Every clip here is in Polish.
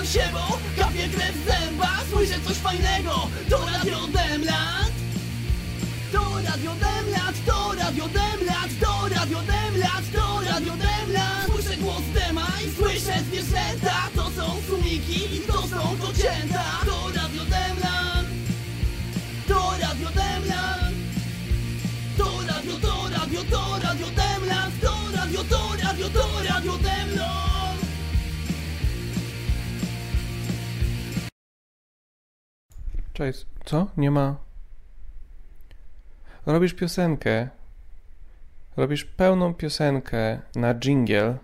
Demland się, bo kapie krew w Słyszę coś fajnego, to Radio Demland To Radio Demland, to Radio Demland To Radio Demland, to Radio Słyszę głos Dema i słyszę zwierzęta To są sumiki i to są kocięta To Radio Demland To Radio Demland To radio, to radio, to Radio Demland To radio, to radio, to Radio Demland Co? Nie ma. Robisz piosenkę. Robisz pełną piosenkę na jingle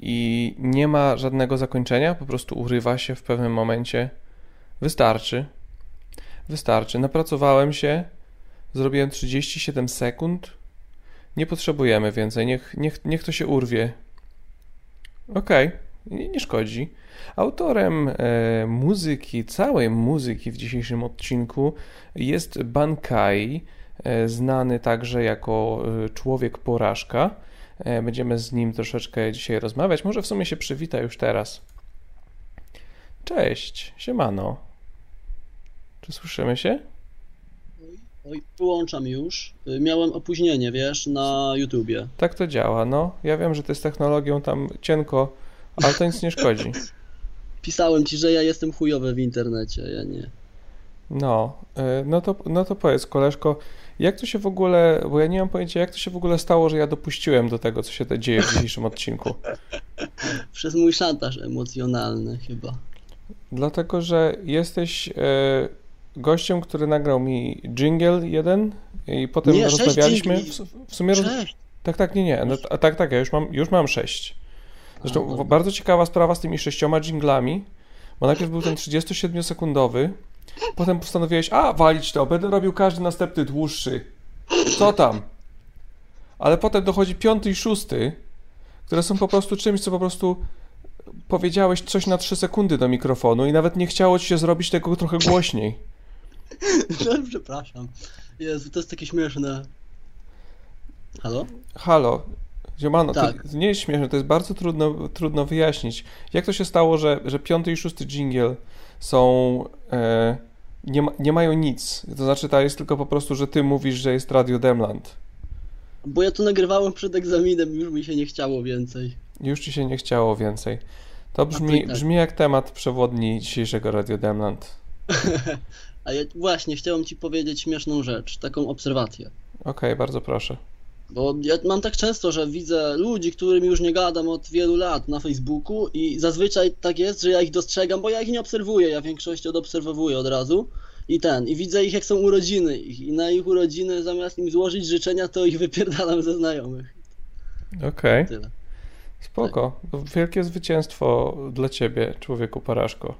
i nie ma żadnego zakończenia, po prostu urywa się w pewnym momencie. Wystarczy. Wystarczy. Napracowałem się, zrobiłem 37 sekund. Nie potrzebujemy więcej. Niech, niech, niech to się urwie. Okej, nie, nie szkodzi. Autorem e, muzyki, całej muzyki w dzisiejszym odcinku jest Bankai, e, znany także jako e, człowiek porażka. Będziemy z nim troszeczkę dzisiaj rozmawiać. Może w sumie się przywita już teraz. Cześć, siemano. Czy słyszymy się? Oj, wyłączam już. Y, Miałem opóźnienie, wiesz, na YouTubie. Tak to działa, no. Ja wiem, że to jest technologią tam cienko, ale to nic nie szkodzi. Pisałem ci, że ja jestem chujowy w internecie, ja nie. No, y, no to, no to powiedz, koleżko, jak to się w ogóle, bo ja nie mam pojęcia, jak to się w ogóle stało, że ja dopuściłem do tego, co się dzieje w dzisiejszym odcinku. Przez mój szantaż emocjonalny chyba. Dlatego, że jesteś y, gościem, który nagrał mi jingle jeden i potem Nie, rozmawialiśmy. W, w sumie roz... Tak, tak, nie, nie. No, tak, tak, ja już mam, już mam sześć. Zresztą dobra. bardzo ciekawa sprawa z tymi sześcioma jinglami, bo najpierw był ten 37-sekundowy, potem postanowiłeś, a walić to, będę robił każdy następny dłuższy. Co tam? Ale potem dochodzi piąty i szósty, które są po prostu czymś, co po prostu powiedziałeś coś na 3 sekundy do mikrofonu i nawet nie chciało ci się zrobić tego trochę głośniej. No, przepraszam. Jezu, to jest takie śmieszne. Halo? Halo, Ziomano, Tak. to nie jest śmieszne, to jest bardzo trudno, trudno wyjaśnić. Jak to się stało, że, że piąty i szósty jingle są. E, nie, ma, nie mają nic. To znaczy, to jest tylko po prostu, że ty mówisz, że jest Radio Demland. Bo ja to nagrywałem przed egzaminem, już mi się nie chciało więcej. Już ci się nie chciało więcej. To brzmi, tak. brzmi jak temat przewodni dzisiejszego Radio Demland. A ja właśnie chciałem ci powiedzieć śmieszną rzecz, taką obserwację. Okej, bardzo proszę. Bo ja mam tak często, że widzę ludzi, którym już nie gadam od wielu lat na Facebooku i zazwyczaj tak jest, że ja ich dostrzegam, bo ja ich nie obserwuję, ja większość odobserwowuję od razu i ten, i widzę ich jak są urodziny ich i na ich urodziny zamiast im złożyć życzenia, to ich wypierdalam ze znajomych. Okej, Tyle. spoko. To Wielkie zwycięstwo dla ciebie, człowieku porażko.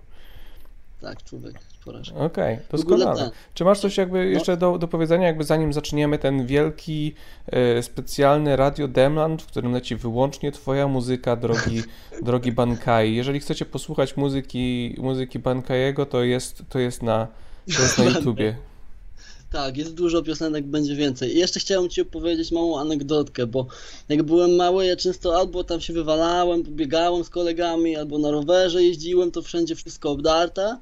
Tak, człowiek, porażka. Okej, ogóle doskonale. ten, Czy masz coś jakby jeszcze do, do powiedzenia, jakby zanim zaczniemy ten wielki, e, specjalny Radio Demland, w którym leci wyłącznie twoja muzyka, drogi, drogi Bankai. Jeżeli chcecie posłuchać muzyki, muzyki Bankaiego, to jest, to jest na, to jest na YouTubie. Tak, jest dużo piosenek, będzie więcej. I jeszcze chciałem Ci opowiedzieć małą anegdotkę, bo jak byłem mały, ja często albo tam się wywalałem, biegałem z kolegami, albo na rowerze jeździłem, to wszędzie wszystko obdarte.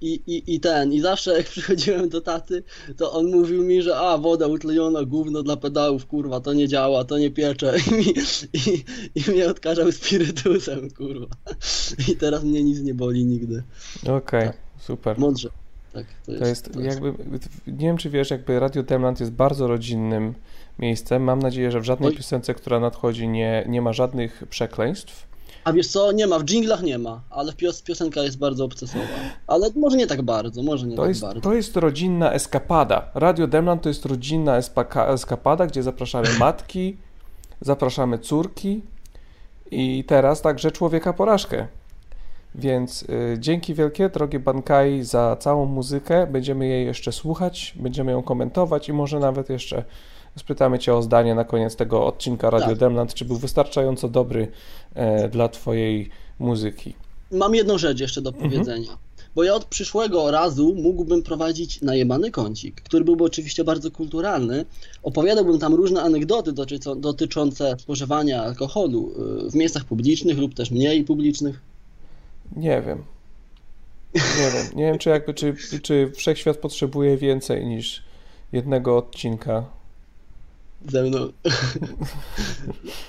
I, i, I ten, i zawsze jak przychodziłem do taty, to on mówił mi, że a, woda utleniona, gówno dla pedałów, kurwa, to nie działa, to nie piecze. I, mi, i, i mnie odkażał spirytusem, kurwa. I teraz mnie nic nie boli nigdy. Okej, Tak. super. Mądrze. Tak, to jest. To jest jakby, nie wiem czy wiesz, jakby Radio Demland jest bardzo rodzinnym miejscem. Mam nadzieję, że w żadnej Oj. piosence, która nadchodzi, nie, nie ma żadnych przekleństw. A wiesz co, nie ma, w dżinglach nie ma, ale pios, piosenka jest bardzo obcesowa. Ale może nie tak bardzo, może nie To tak jest, bardzo. to jest rodzinna eskapada. Radio Demland to jest rodzinna eskapada, gdzie zapraszamy matki, zapraszamy córki i teraz także człowieka porażkę. Więc y, dzięki wielkie, drogie Bankai, za całą muzykę. Będziemy jej jeszcze słuchać, będziemy ją komentować i może nawet jeszcze spytamy Cię o zdanie na koniec tego odcinka Radio Tak. Demland, czy był wystarczająco dobry e, dla Twojej muzyki. Mam jedną rzecz jeszcze do Mhm. powiedzenia. Bo ja od przyszłego razu mógłbym prowadzić najebany kącik, który byłby oczywiście bardzo kulturalny. Opowiadałbym tam różne anegdoty dotyczące, spożywania alkoholu y, w miejscach publicznych lub też mniej publicznych. Nie wiem. Nie wiem. Nie wiem, czy jakby, czy, czy wszechświat potrzebuje więcej niż jednego odcinka. Ze mną.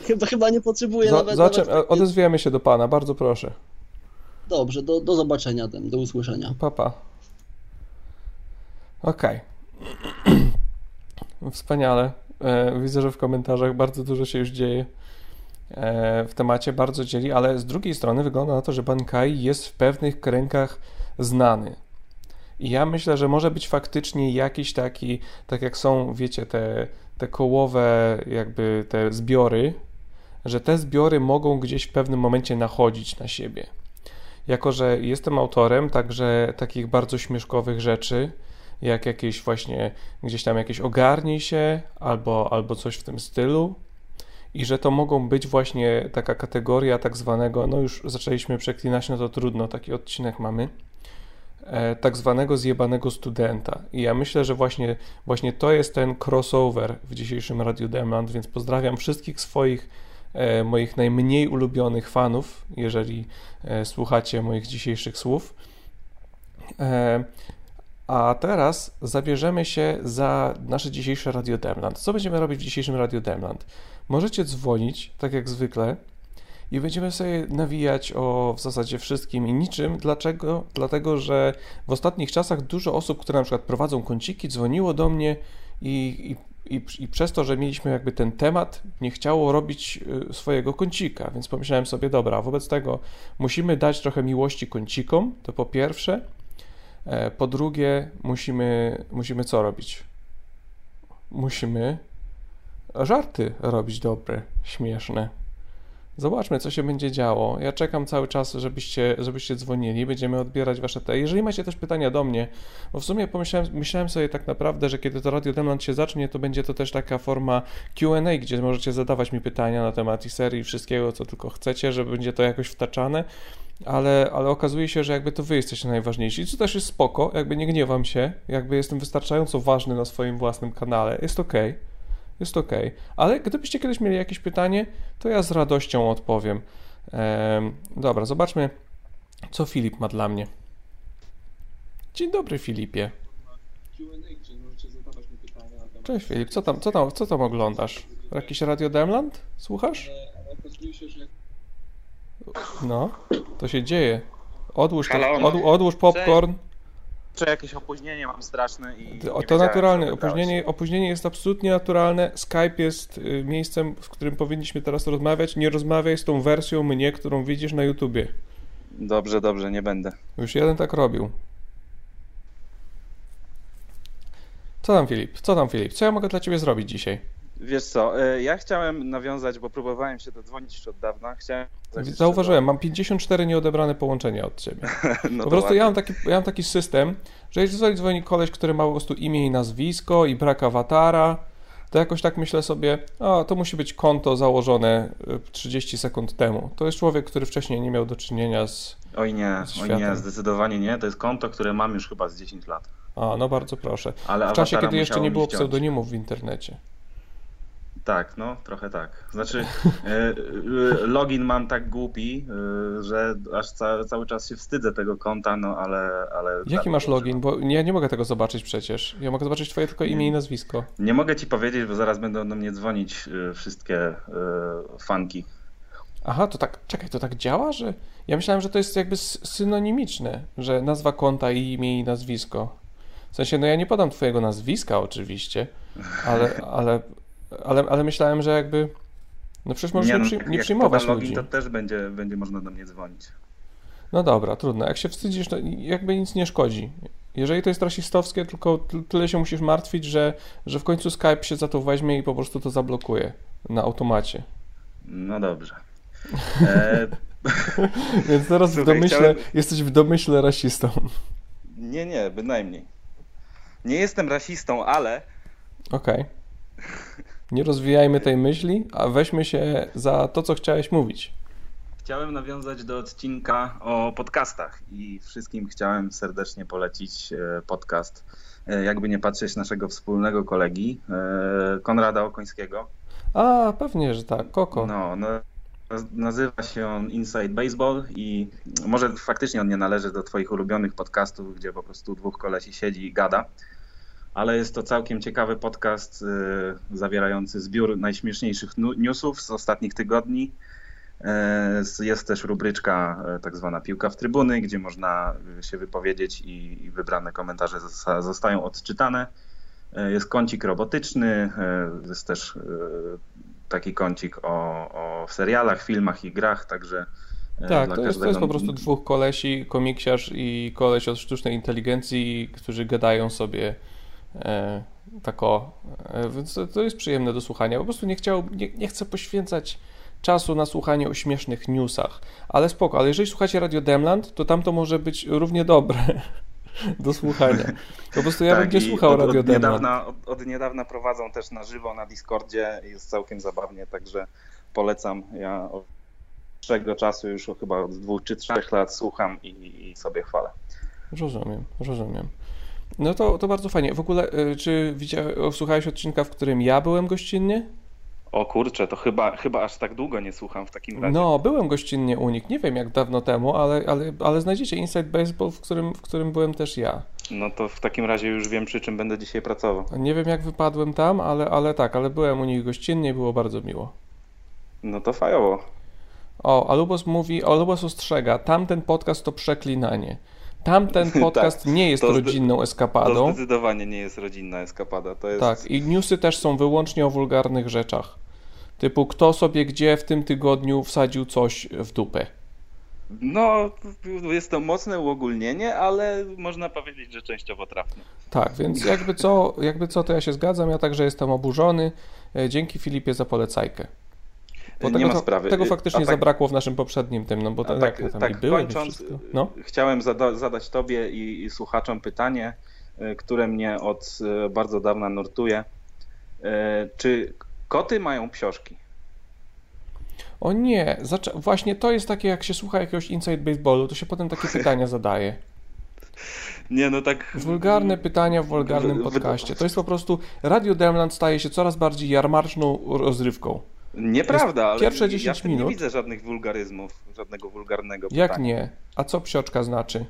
chyba, chyba nie potrzebuję Za, nawet, zaczem, nawet... Odezwiemy się do pana, bardzo proszę. Dobrze, do, do zobaczenia, dem, do usłyszenia. Papa. Okej. Wspaniale. E, widzę, że w komentarzach bardzo dużo się już dzieje e, w temacie, bardzo dzieli, ale z drugiej strony wygląda na to, że Bankai jest w pewnych kręgach znany. I ja myślę, że może być faktycznie jakiś taki, tak jak są, wiecie, te, te kołowe jakby te zbiory, że te zbiory mogą gdzieś w pewnym momencie nachodzić na siebie. Jako, że jestem autorem także takich bardzo śmieszkowych rzeczy, jak jakieś właśnie gdzieś tam jakieś ogarnij się albo, albo coś w tym stylu i że to mogą być właśnie taka kategoria tak zwanego, no już zaczęliśmy przeklinać, no to trudno, taki odcinek mamy, tak zwanego zjebanego studenta. I ja myślę, że właśnie, właśnie to jest ten crossover w dzisiejszym Radiu Demland, więc pozdrawiam wszystkich swoich e, moich najmniej ulubionych fanów, jeżeli e, słuchacie moich dzisiejszych słów. E, a teraz zabierzemy się za nasze dzisiejsze Radio Demland. Co będziemy robić w dzisiejszym Radio Demland? Możecie dzwonić, tak jak zwykle, i będziemy sobie nawijać o w zasadzie wszystkim i niczym. Dlaczego? Dlatego, że w ostatnich czasach dużo osób, które na przykład prowadzą kąciki, dzwoniło do mnie i, i, i, i przez to, że mieliśmy jakby ten temat, nie chciało robić y, swojego kącika, więc pomyślałem sobie, dobra, wobec tego musimy dać trochę miłości kącikom, to po pierwsze. E, po drugie, musimy, musimy co robić? Musimy żarty robić dobre, śmieszne. Zobaczmy, co się będzie działo. Ja czekam cały czas, żebyście, żebyście dzwonili. Będziemy odbierać wasze te. Jeżeli macie też pytania do mnie, bo w sumie pomyślałem, myślałem sobie tak naprawdę, że kiedy to Radio Demland się zacznie, to będzie to też taka forma QA, gdzie możecie zadawać mi pytania na temat i serii, wszystkiego, co tylko chcecie, że będzie to jakoś wtaczane ale, ale okazuje się, że jakby to wy jesteście najważniejsi, co też jest spoko, jakby nie gniewam się, jakby jestem wystarczająco ważny na swoim własnym kanale, jest ok, jest ok, ale gdybyście kiedyś mieli jakieś pytanie, to ja z radością odpowiem. Ehm, dobra, zobaczmy, co Filip ma dla mnie. Dzień dobry, Filipie. Cześć Filip, co tam, co tam, co tam oglądasz? Jakiś Radio Demland? Słuchasz? No, to się dzieje. Odłóż, to, od, odłóż popcorn. Czy jakieś opóźnienie mam straszne i. nie To, naturalne. Opóźnienie, opóźnienie jest absolutnie naturalne. Skype jest y, miejscem, w którym powinniśmy teraz rozmawiać. Nie rozmawiaj z tą wersją mnie, którą widzisz na YouTubie. Dobrze, dobrze, nie będę. Już jeden tak robił. Co tam, Filip? Co tam, Filip? Co ja mogę dla ciebie zrobić dzisiaj? Wiesz co, e, ja chciałem nawiązać, bo próbowałem się dodzwonić już od dawna. Chciałem. Zauważyłem, mam 54 nieodebrane połączenia od ciebie. No Po prostu ja mam, taki, ja mam taki system, że jeżeli dzwoni koleś, który ma po prostu imię i nazwisko i brak awatara, to jakoś tak myślę sobie, a to musi być konto założone y, 30 sekund temu. To jest człowiek, który wcześniej nie miał do czynienia z... Oj nie, z oj nie, zdecydowanie nie. To jest konto, które mam już chyba z 10 lat. A, no bardzo proszę. Ale W czasie, kiedy jeszcze nie było ściąć. pseudonimów w internecie. Tak, no trochę tak. Znaczy, e, e, login mam tak głupi, e, że aż ca, cały czas się wstydzę tego konta, no ale. ale Jaki dalej masz login? Bo ja nie mogę tego zobaczyć przecież. Ja mogę zobaczyć twoje tylko imię i nazwisko. Nie mogę ci powiedzieć, bo zaraz będą do mnie dzwonić wszystkie fanki. Aha, to tak, czekaj, to tak działa, że... Ja myślałem, że to jest jakby synonimiczne, że nazwa konta i imię i nazwisko. W sensie, no ja nie podam twojego nazwiska oczywiście, ale, ale, ale, ale myślałem, że jakby... No przecież możesz nie, no, przy, jak- nie jak przyjmować podam ludzi. login, to też będzie, będzie można do mnie dzwonić. No dobra, trudno. Jak się wstydzisz, to jakby nic nie szkodzi. Jeżeli to jest rasistowskie, tylko ty- tyle się musisz martwić, że, że w końcu Skype się za to weźmie i po prostu to zablokuje na automacie. No dobrze. E, Więc teraz w domyśle, chciałem- jesteś w domyśle rasistą. nie, nie, bynajmniej. Nie jestem rasistą, ale Okej. Nie rozwijajmy tej myśli, a weźmy się za to, co chciałeś mówić. chciałem nawiązać do odcinka o podcastach i wszystkim chciałem serdecznie polecić e, podcast, e, jakby nie patrzeć naszego wspólnego kolegi, e, Konrada Okońskiego. A, pewnie, że tak. Koko. No, no nazywa się on Inside Baseball i może faktycznie on nie należy do Twoich ulubionych podcastów, gdzie po prostu dwóch kolesi siedzi i gada, ale jest to całkiem ciekawy podcast y, zawierający zbiór najśmieszniejszych newsów z ostatnich tygodni. Y, jest też rubryczka y, tak zwana piłka w trybuny, gdzie można się wypowiedzieć i, wybrane komentarze zostają odczytane. Jest kącik robotyczny, jest też taki kącik o, o serialach, filmach i grach, także tak, to jest, to jest po prostu dwóch kolesi, komiksiarz i koleś od sztucznej inteligencji, którzy gadają sobie tak o, więc to, to, jest przyjemne do słuchania. Po prostu nie chciał, nie, nie chcę poświęcać czasu na słuchanie o śmiesznych newsach, ale spoko, ale jeżeli słuchacie Radio Demland, to tam to może być równie dobre. do słuchania. Po prostu ja tak, bym nie słuchał od, od niedawna, od, od, niedawna prowadzą też na żywo na Discordzie, jest całkiem zabawnie, także polecam. Ja od dłuższego czasu już chyba od dwóch czy trzech lat słucham i, i sobie chwalę. Rozumiem, rozumiem. No to, to bardzo fajnie. W ogóle, y, czy widziałeś, słuchałeś odcinka, w którym ja byłem gościnnie? O kurczę, to chyba, chyba aż tak długo nie słucham w takim razie. No, byłem gościnnie u nich, nie wiem jak dawno temu, ale, ale, ale znajdziecie Inside Baseball, w którym, w którym byłem też ja. No to w takim razie już wiem, przy czym będę dzisiaj pracował. Nie wiem jak wypadłem tam, ale, ale tak, ale byłem u nich gościnnie było bardzo miło. No to fajowo. O, Alubos mówi, Alubos ostrzega, tamten podcast to przeklinanie. Tamten podcast tak, nie jest rodzinną eskapadą. To zdecydowanie nie jest rodzinna eskapada. To jest... Tak, i newsy też są wyłącznie o wulgarnych rzeczach. Typu, kto sobie gdzie w tym tygodniu wsadził coś w dupę. No, jest to mocne uogólnienie, ale można powiedzieć, że częściowo trafne. Tak, więc jakby co, jakby co, to ja się zgadzam. Ja także jestem oburzony. E, dzięki Filipie za polecajkę. Bo nie tego, ma sprawy. Tego faktycznie tak, zabrakło w naszym poprzednim tym, no bo tak, tak, tak były kończąc, no? chciałem zada zadać Tobie i, i, słuchaczom pytanie, e, które mnie od e, bardzo dawna nurtuje. Czy Koty mają psiożki. O nie, właśnie to jest takie, jak się słucha jakiegoś inside baseballu, to się potem takie pytania zadaje. Nie, no tak. Wulgarne pytania w wulgarnym podcaście. To jest po prostu. Radio Demland staje się coraz bardziej jarmarczną rozrywką. Nieprawda, ale pierwsze 10 ja minut. Nie widzę żadnych wulgaryzmów, żadnego wulgarnego pytania. Jak nie? A co psioczka znaczy?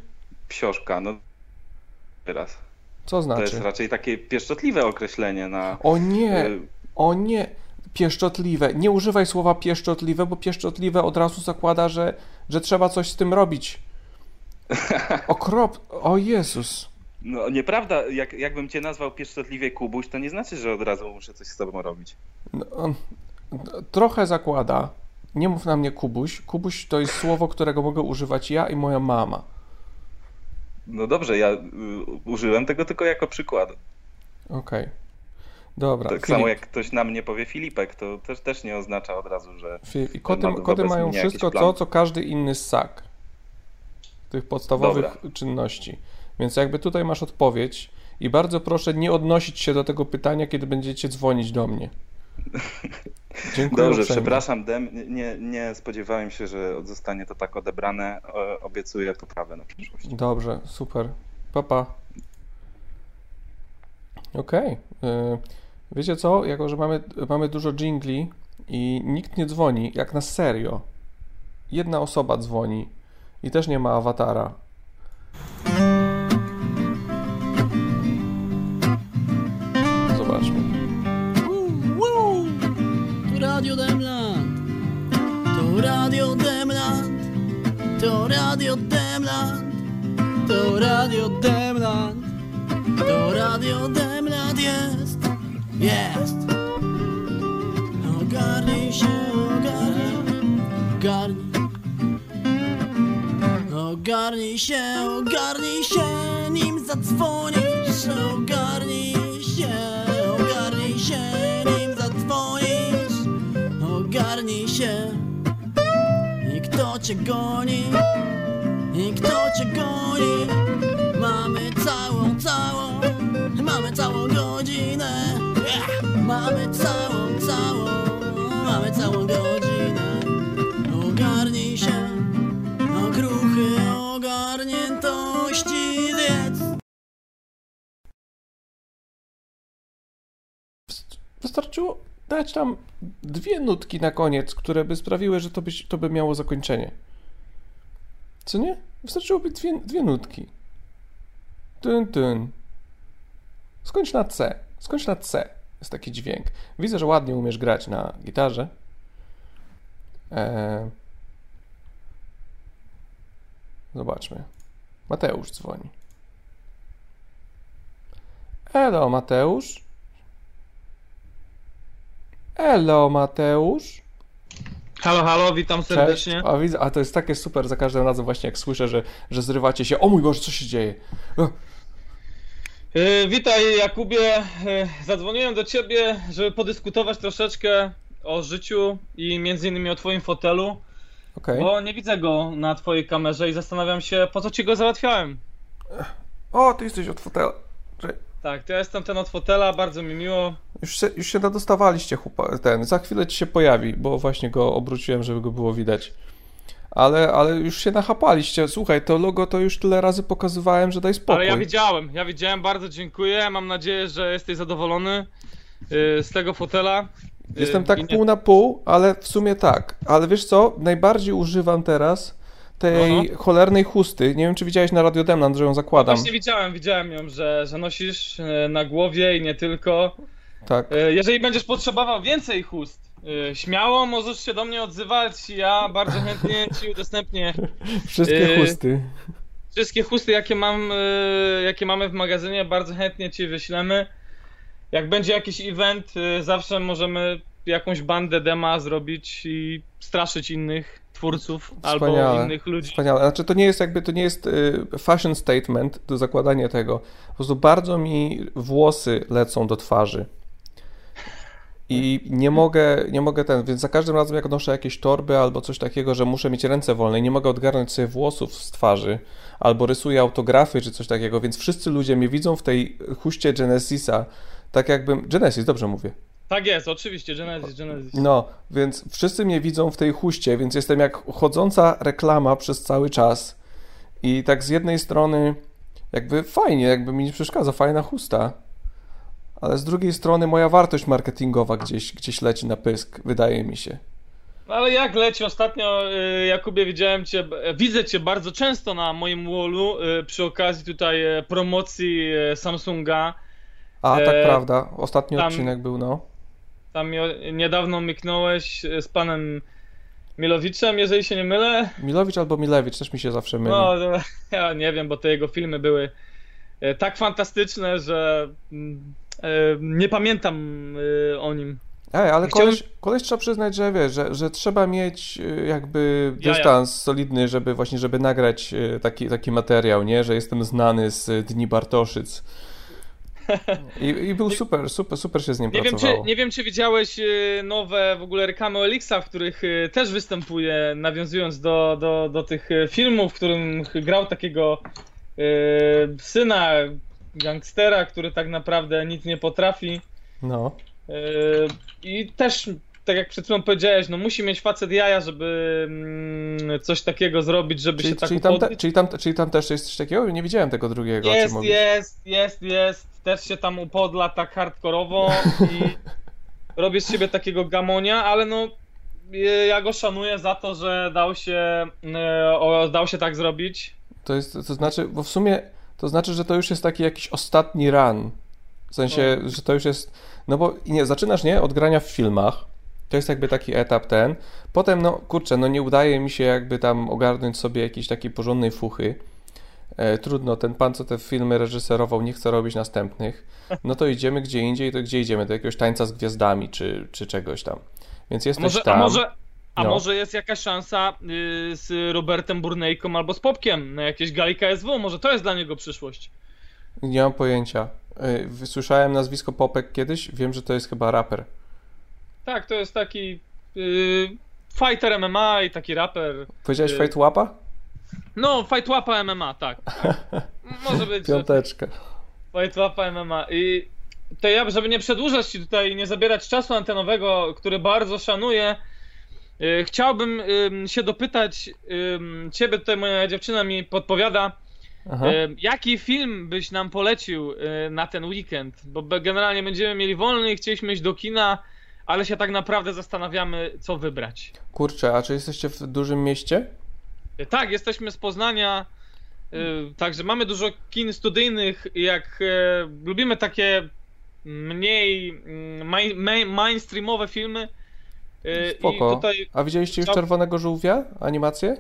Psioszka, no teraz. Co znaczy? To jest raczej takie pieszczotliwe określenie na. O nie! Y o nie, pieszczotliwe. Nie używaj słowa pieszczotliwe, bo pieszczotliwe od razu zakłada, że, że trzeba coś z tym robić. Okrop, o Jezus. No nieprawda, jak, jakbym cię nazwał pieszczotliwie Kubuś, to nie znaczy, że od razu muszę coś z tobą robić. No, trochę zakłada. Nie mów na mnie Kubuś. Kubuś to jest słowo, którego mogę używać ja i moja mama. No dobrze, ja y, użyłem tego tylko jako przykład. Okej. Okay. Dobra. Tak Filip. samo jak ktoś na mnie powie Filipek, to też, też nie oznacza od razu, że. Filip. I koty, koty mają wszystko to, co każdy inny ssak. Tych podstawowych Dobra. czynności. Więc jakby tutaj masz odpowiedź i bardzo proszę nie odnosić się do tego pytania, kiedy będziecie dzwonić do mnie. Dziękuję Dobrze, uprzejmie. przepraszam, Dem. Nie, nie spodziewałem się, że zostanie to tak odebrane. Obiecuję poprawę na przyszłość. Dobrze, super. Papa. Okej. Okay. Wiecie co? Jako, że mamy, mamy dużo jingli i nikt nie dzwoni, jak na serio. Jedna osoba dzwoni i też nie ma awatara. Radio Demland. To Radio Demland jest jest. Ogarnij się, ogarnij Ogarnij. Ogarnij się, ogarnij się Nim zadzwonisz. Ogarnij się, ogarnij się Nim zadzwonisz. Ogarnij się. I kto cię goni I kto cię goni Mamy całą, całą Mamy całą godzinę Mamy całą, całą, mamy całą godzinę Ogarnij się, okruchy ogarniętości zjedz Wystarczyło, dać tam dwie nutki na koniec, które by sprawiły, że to by, to by miało zakończenie. Co nie? Wystarczyłoby dwie, dwie nutki. Tyn, tyn. Skończ na C. Skończ na C. Jest taki dźwięk. Widzę, że ładnie umiesz grać na gitarze. Eee... Zobaczmy. Mateusz dzwoni. Elo, Mateusz. Elo, Mateusz. Halo, halo, witam Cześć. serdecznie. A, widzę, a to jest takie super za każdym razem właśnie jak słyszę, że, że zrywacie się. O mój Boże, co się dzieje? Yy, witaj Jakubie, Yy, zadzwoniłem do ciebie, żeby podyskutować troszeczkę o życiu i między innymi o twoim fotelu, Okej. bo nie widzę go na twojej kamerze i zastanawiam się, po co ci go załatwiałem. O, ty jesteś od fotela. Tak, to ja jestem ten od fotela, bardzo mi miło. Już się, już się nadostawaliście, chłopa, ten. Za chwilę ci się pojawi, bo właśnie go obróciłem, żeby go było widać. Ale, ale już się nachapaliście. Słuchaj, to logo to już tyle razy pokazywałem, że daj spokój. Ale ja widziałem, ja widziałem, bardzo dziękuję, mam nadzieję, że jesteś zadowolony yy, z tego fotela. Yy, Jestem tak pół na pół, ale w sumie tak. Ale wiesz co? Najbardziej używam teraz tej No, cholernej chusty. Nie wiem, czy widziałeś na Radio Demland, że ją zakładam. Właśnie widziałem, widziałem ją, że, że nosisz yy, na głowie i nie tylko. Tak. Jeżeli będziesz potrzebował więcej chust, śmiało możesz się do mnie odzywać. Ja bardzo chętnie ci udostępnię Wszystkie yy, chusty. wszystkie chusty, jakie, mam, e, jakie mamy w magazynie. Bardzo chętnie ci wyślemy. Jak będzie jakiś event, zawsze możemy jakąś bandę dema zrobić i straszyć innych twórców albo Wspaniale. innych ludzi. Wspaniale. Znaczy to nie jest jakby, to nie jest y, fashion statement do zakładania tego. Po prostu bardzo mi włosy lecą do twarzy. I nie mogę, nie mogę ten, więc za każdym razem jak noszę jakieś torby albo coś takiego, że muszę mieć ręce wolne i nie mogę odgarnąć sobie włosów z twarzy, albo rysuję autografy czy coś takiego, więc wszyscy ludzie mnie widzą w tej huście Genesisa, tak jakbym, Genesis, dobrze mówię. Tak jest, oczywiście, Genesis, Genesis. No, więc wszyscy mnie widzą w tej huście, więc jestem jak chodząca reklama przez cały czas. I tak z jednej strony jakby fajnie, jakby mi nie przeszkadza, fajna chusta. Ale z drugiej strony moja wartość marketingowa gdzieś, gdzieś leci na pysk, wydaje mi się. No ale jak leci ostatnio, y, Jakubie, widziałem cię, e, widzę cię bardzo często na moim wallu y, przy okazji tutaj e, promocji e, Samsunga. A, E, tak prawda, ostatni tam- odcinek był, no. Tam niedawno myknąłeś e, z panem Milowiczem, jeżeli się nie mylę. Milowicz albo Milewicz, też mi się zawsze myli. No, ja nie wiem, bo te jego filmy były e, tak fantastyczne, że mm, e, nie pamiętam e, o nim. Ej, ale Chciałem- koleś, koleś trzeba przyznać, że wiesz, że, że trzeba mieć y, jakby Jaja. dystans solidny, żeby właśnie, żeby nagrać y, taki, taki materiał, nie? Że jestem znany z y, Dni Bartoszyc. I, I był super, super, super się z nim Nie wiem, pracowało. czy, nie wiem, czy widziałeś nowe w ogóle reklamy Elixa, w których też występuje, nawiązując do, do, do tych filmów, w którym grał takiego syna gangstera, który tak naprawdę nic nie potrafi. No, E, I też, tak jak przed chwilą powiedziałeś, no musi mieć facet jaja, żeby mm, coś takiego zrobić, żeby czyli, się tak czyli, tam te, czyli, tam, czyli tam też jest coś takiego? Nie widziałem tego drugiego, Jest, jest, jest, jest. Też się tam upodla tak hardkorowo i robię z siebie takiego gamonia, ale no e, ja go szanuję za to, że dał się, e, dał się tak zrobić. To jest, to znaczy, bo w sumie to znaczy, że to już jest taki jakiś ostatni run. W sensie, No. że to już jest. No bo nie, zaczynasz, nie? Od grania w filmach. To jest jakby taki etap ten. Potem, no kurczę, no nie udaje mi się jakby tam ogarnąć sobie jakiejś takiej porządnej fuchy. E, trudno, ten pan, co te filmy reżyserował, nie chce robić następnych. No to idziemy gdzie indziej, to gdzie idziemy? Do jakiegoś tańca z gwiazdami, czy, czy czegoś tam. Więc A jesteś może, tam. a może, a No. może jest jakaś szansa y, z Robertem Burnejką albo z Popkiem na jakieś gali KSW? Może to jest dla niego przyszłość. Nie mam pojęcia. E, Słyszałem nazwisko Popek kiedyś, wiem, że to jest chyba raper. Tak, to jest taki y, fighter MMA i taki raper. Powiedziałeś Y, Fight Łapa? No, fight łapa MMA, tak. Może być, Piąteczka. fight łapa MMA. I to ja, żeby nie przedłużać ci tutaj nie zabierać czasu antenowego, który bardzo szanuję, y, chciałbym ym, się dopytać, ciebie tutaj moja dziewczyna mi podpowiada, Aha. Jaki film byś nam polecił y, na ten weekend? Bo generalnie będziemy mieli wolny i chcieliśmy iść do kina, ale się tak naprawdę zastanawiamy, co wybrać. Kurczę, a czy jesteście w dużym mieście? Tak, jesteśmy z Poznania, także mamy dużo kin studyjnych. Jak lubimy takie mniej mm, main, main, mainstreamowe filmy. Y, Spoko. Tutaj. A widzieliście już? Czerwonego Żółwia? Animację?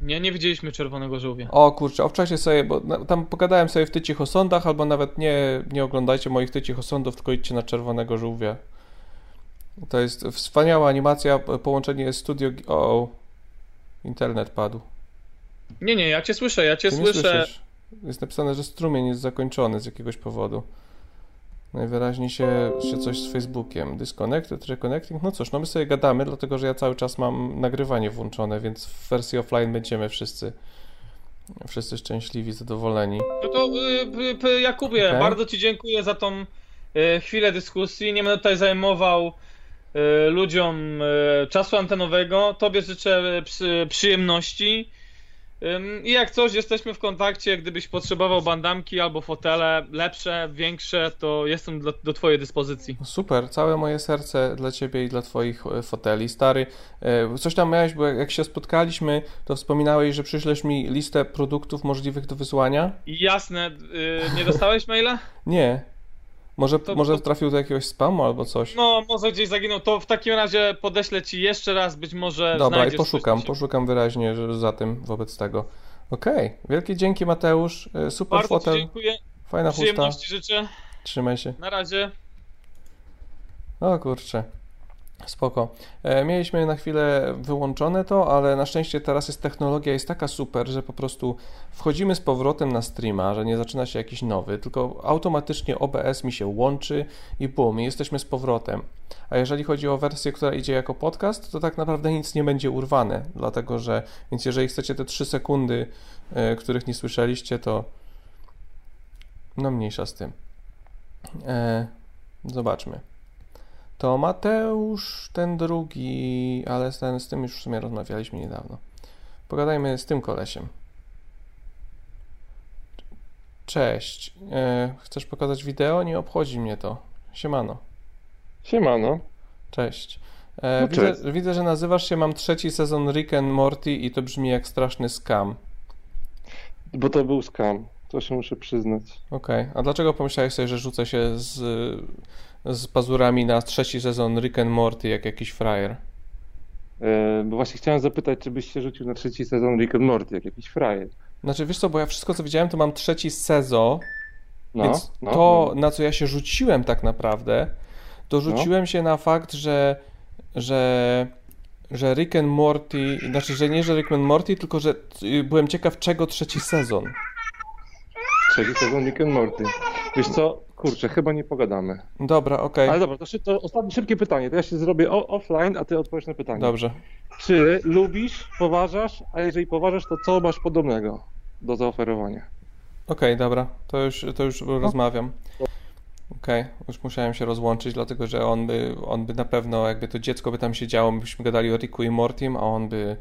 Nie, nie widzieliśmy Czerwonego Żółwia. O kurczę, obczajcie sobie, bo na, tam pogadałem sobie w Tycich Osądach, albo nawet nie, nie oglądajcie moich Tycich Osądów, tylko idźcie na Czerwonego Żółwia. To jest wspaniała animacja, po- połączenie studio... O, o, internet padł. Nie, nie, ja cię słyszę, ja cię Ty słyszę. Jest napisane, że strumień jest zakończony z jakiegoś powodu. Najwyraźniej się, się coś z Facebookiem. Disconnected, reconnecting. No cóż, no my sobie gadamy, dlatego że ja cały czas mam nagrywanie włączone, więc w wersji offline będziemy wszyscy wszyscy szczęśliwi, zadowoleni. No to y, p, p, Jakubie, Okej. bardzo Ci dziękuję za tą y, chwilę dyskusji. Nie będę tutaj zajmował y, ludziom y, czasu antenowego. Tobie życzę y, przy, przyjemności. I jak coś, jesteśmy w kontakcie. Gdybyś potrzebował bandamki albo fotele lepsze, większe, to jestem do, do Twojej dyspozycji. Super, całe moje serce dla Ciebie i dla Twoich e, foteli. Stary, e, coś tam miałeś, bo jak się spotkaliśmy, to wspominałeś, że przyślesz mi listę produktów możliwych do wysłania? Jasne, y, nie dostałeś maila? Nie. Może, To- może trafił do jakiegoś spamu albo coś? No, może gdzieś zaginął. To w takim razie podeślę Ci jeszcze raz, być może Dobra, i poszukam, poszukam wyraźnie za tym, wobec tego. Okej, wielkie dzięki Mateusz, e, super Bardzo fotel, dziękuję. fajna chusta, Przyjemności życzę. trzymaj się. Na razie. O kurczę, spoko. E, mieliśmy na chwilę wyłączone to, ale na szczęście teraz jest technologia jest taka super, że po prostu wchodzimy z powrotem na streama, że nie zaczyna się jakiś nowy, tylko automatycznie OBS mi się łączy i i jesteśmy z powrotem. A jeżeli chodzi o wersję, która idzie jako podcast, to tak naprawdę nic nie będzie urwane, dlatego że, więc jeżeli chcecie te 3 sekundy, e, których nie słyszeliście, to no mniejsza z tym. E, zobaczmy. To Mateusz, ten drugi, ale z, ten, z tym już w sumie rozmawialiśmy niedawno. Pogadajmy z tym kolesiem. Cześć. E, chcesz pokazać wideo? Nie obchodzi mnie to. Siemano. Siemano. Cześć. E, No, widzę, cześć. widzę, że nazywasz się Mam trzeci sezon Rick and Morty i to brzmi jak straszny scam. Bo to był skam. To się muszę przyznać. Okej. A dlaczego pomyślałeś sobie, że rzucę się z, z pazurami na trzeci sezon Rick and Morty jak jakiś frajer? E, bo właśnie chciałem zapytać, czy byś się rzucił na trzeci sezon Rick and Morty, jak jakiś frajer. Znaczy, wiesz co, bo ja wszystko co widziałem, to mam trzeci sezon, No, więc no, to, no. na co ja się rzuciłem tak naprawdę, to rzuciłem się na fakt, że, że, że Rick and Morty, znaczy, że nie, że Rick and Morty, tylko że y, byłem ciekaw, czego trzeci sezon. Trzeci sezon Rick and Morty. Wiesz co, kurczę, chyba nie pogadamy. Dobra, okej, Ale dobra, to, szy- to ostatnie szybkie pytanie. To ja się zrobię o- offline, a ty odpowiesz na pytanie. dobrze. Czy lubisz, poważasz, a jeżeli poważasz, to co masz podobnego do zaoferowania? Okej, dobra, to już, to już rozmawiam. Okej, już musiałem się rozłączyć, dlatego że on by, on by na pewno, jakby to dziecko by tam siedziało, my byśmy gadali o Ricku i Mortim, a on by,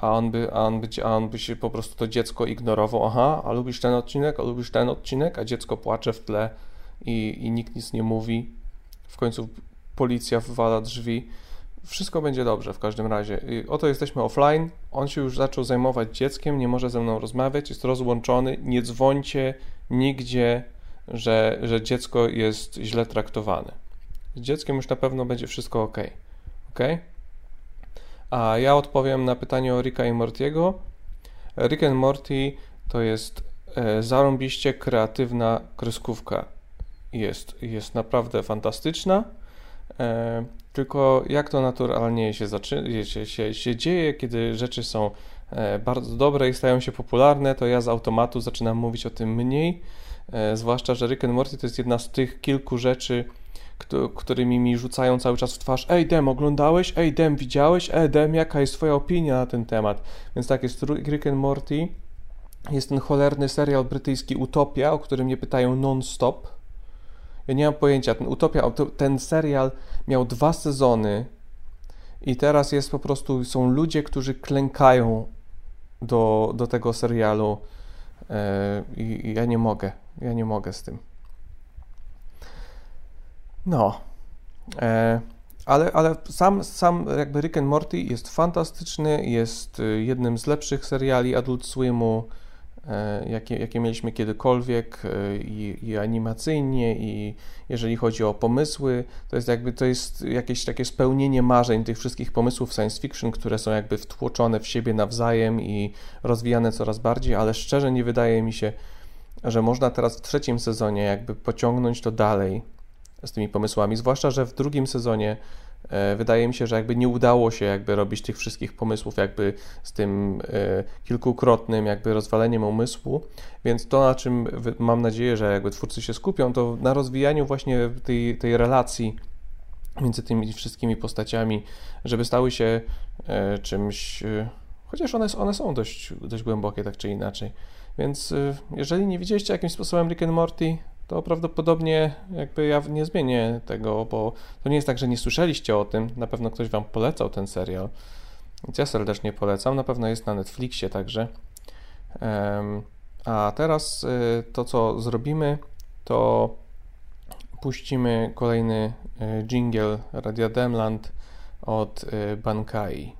a on by, a on by, a on by się po prostu to dziecko ignorował. Aha, a lubisz ten odcinek, a lubisz ten odcinek, a dziecko płacze w tle i, i nikt nic nie mówi. W końcu policja wywala drzwi. Wszystko będzie dobrze w każdym razie. I oto jesteśmy offline. On się już zaczął zajmować dzieckiem, nie może ze mną rozmawiać, jest rozłączony. Nie dzwońcie nigdzie, że, że dziecko jest źle traktowane. Z dzieckiem już na pewno będzie wszystko ok. Ok? A ja odpowiem na pytanie o Ricka i Mortiego. Rick and Morty to jest e, zarąbiście kreatywna kreskówka. Jest, jest naprawdę fantastyczna. E, tylko jak to naturalnie się, zaczy- się, się, się dzieje, kiedy rzeczy są e, bardzo dobre i stają się popularne, to ja z automatu zaczynam mówić o tym mniej. E, zwłaszcza, że Rick and Morty to jest jedna z tych kilku rzeczy, któ- którymi mi rzucają cały czas w twarz. Ej, Dem, oglądałeś? Ej, Dem, widziałeś? Ej, Dem, jaka jest twoja opinia na ten temat? Więc tak, jest Rick and Morty. Jest ten cholerny serial brytyjski Utopia, o którym mnie pytają non-stop. Ja nie mam pojęcia. Ten Utopia, to- ten serial miał dwa sezony i teraz jest po prostu, są ludzie, którzy klękają do, do tego serialu e, i, ja nie mogę. Ja nie mogę z tym. No. E, ale, ale sam, sam jakby Rick and Morty jest fantastyczny, jest y, jednym z lepszych seriali Adult Swimu, e, jakie, jakie mieliśmy kiedykolwiek e, i, i animacyjnie i jeżeli chodzi o pomysły, to jest jakby to jest jakieś takie spełnienie marzeń tych wszystkich pomysłów science fiction, które są jakby wtłoczone w siebie nawzajem i rozwijane coraz bardziej, ale szczerze nie wydaje mi się, że można teraz w trzecim sezonie jakby pociągnąć to dalej z tymi pomysłami, zwłaszcza, że w drugim sezonie e, wydaje mi się, że jakby nie udało się jakby robić tych wszystkich pomysłów jakby z tym e, kilkukrotnym jakby rozwaleniem umysłu, więc to na czym mam nadzieję, że jakby twórcy się skupią, to na rozwijaniu właśnie tej, tej relacji między tymi wszystkimi postaciami, żeby stały się e, czymś, chociaż one, one są dość, dość głębokie tak czy inaczej. Więc jeżeli nie widzieliście jakimś sposobem Rick and Morty, to prawdopodobnie jakby ja nie zmienię tego, bo to nie jest tak, że nie słyszeliście o tym. Na pewno ktoś wam polecał ten serial. Więc ja serdecznie polecam. Na pewno jest na Netflixie także. A teraz y, to, co zrobimy, to puścimy kolejny y, jingle Radia Demland od y, Bankai.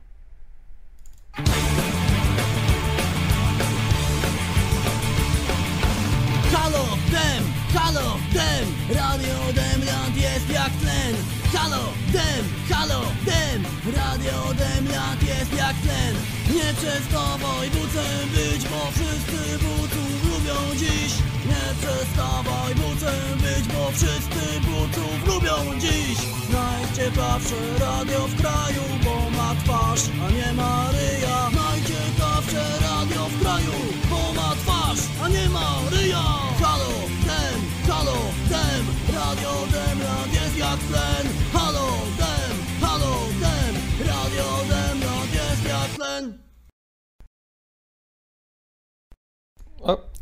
Przestawaj bucem być, bo wszyscy buców lubią dziś. Nie przestawaj bucem być, bo wszyscy buców lubią dziś. Najciekawsze radio w kraju, bo ma twarz, a nie ma ryja. Najciekawsze radio w kraju, bo ma twarz, a nie ma ryja. Halo, dem, halo, dem, radio Demland jest jak tlen. Halo,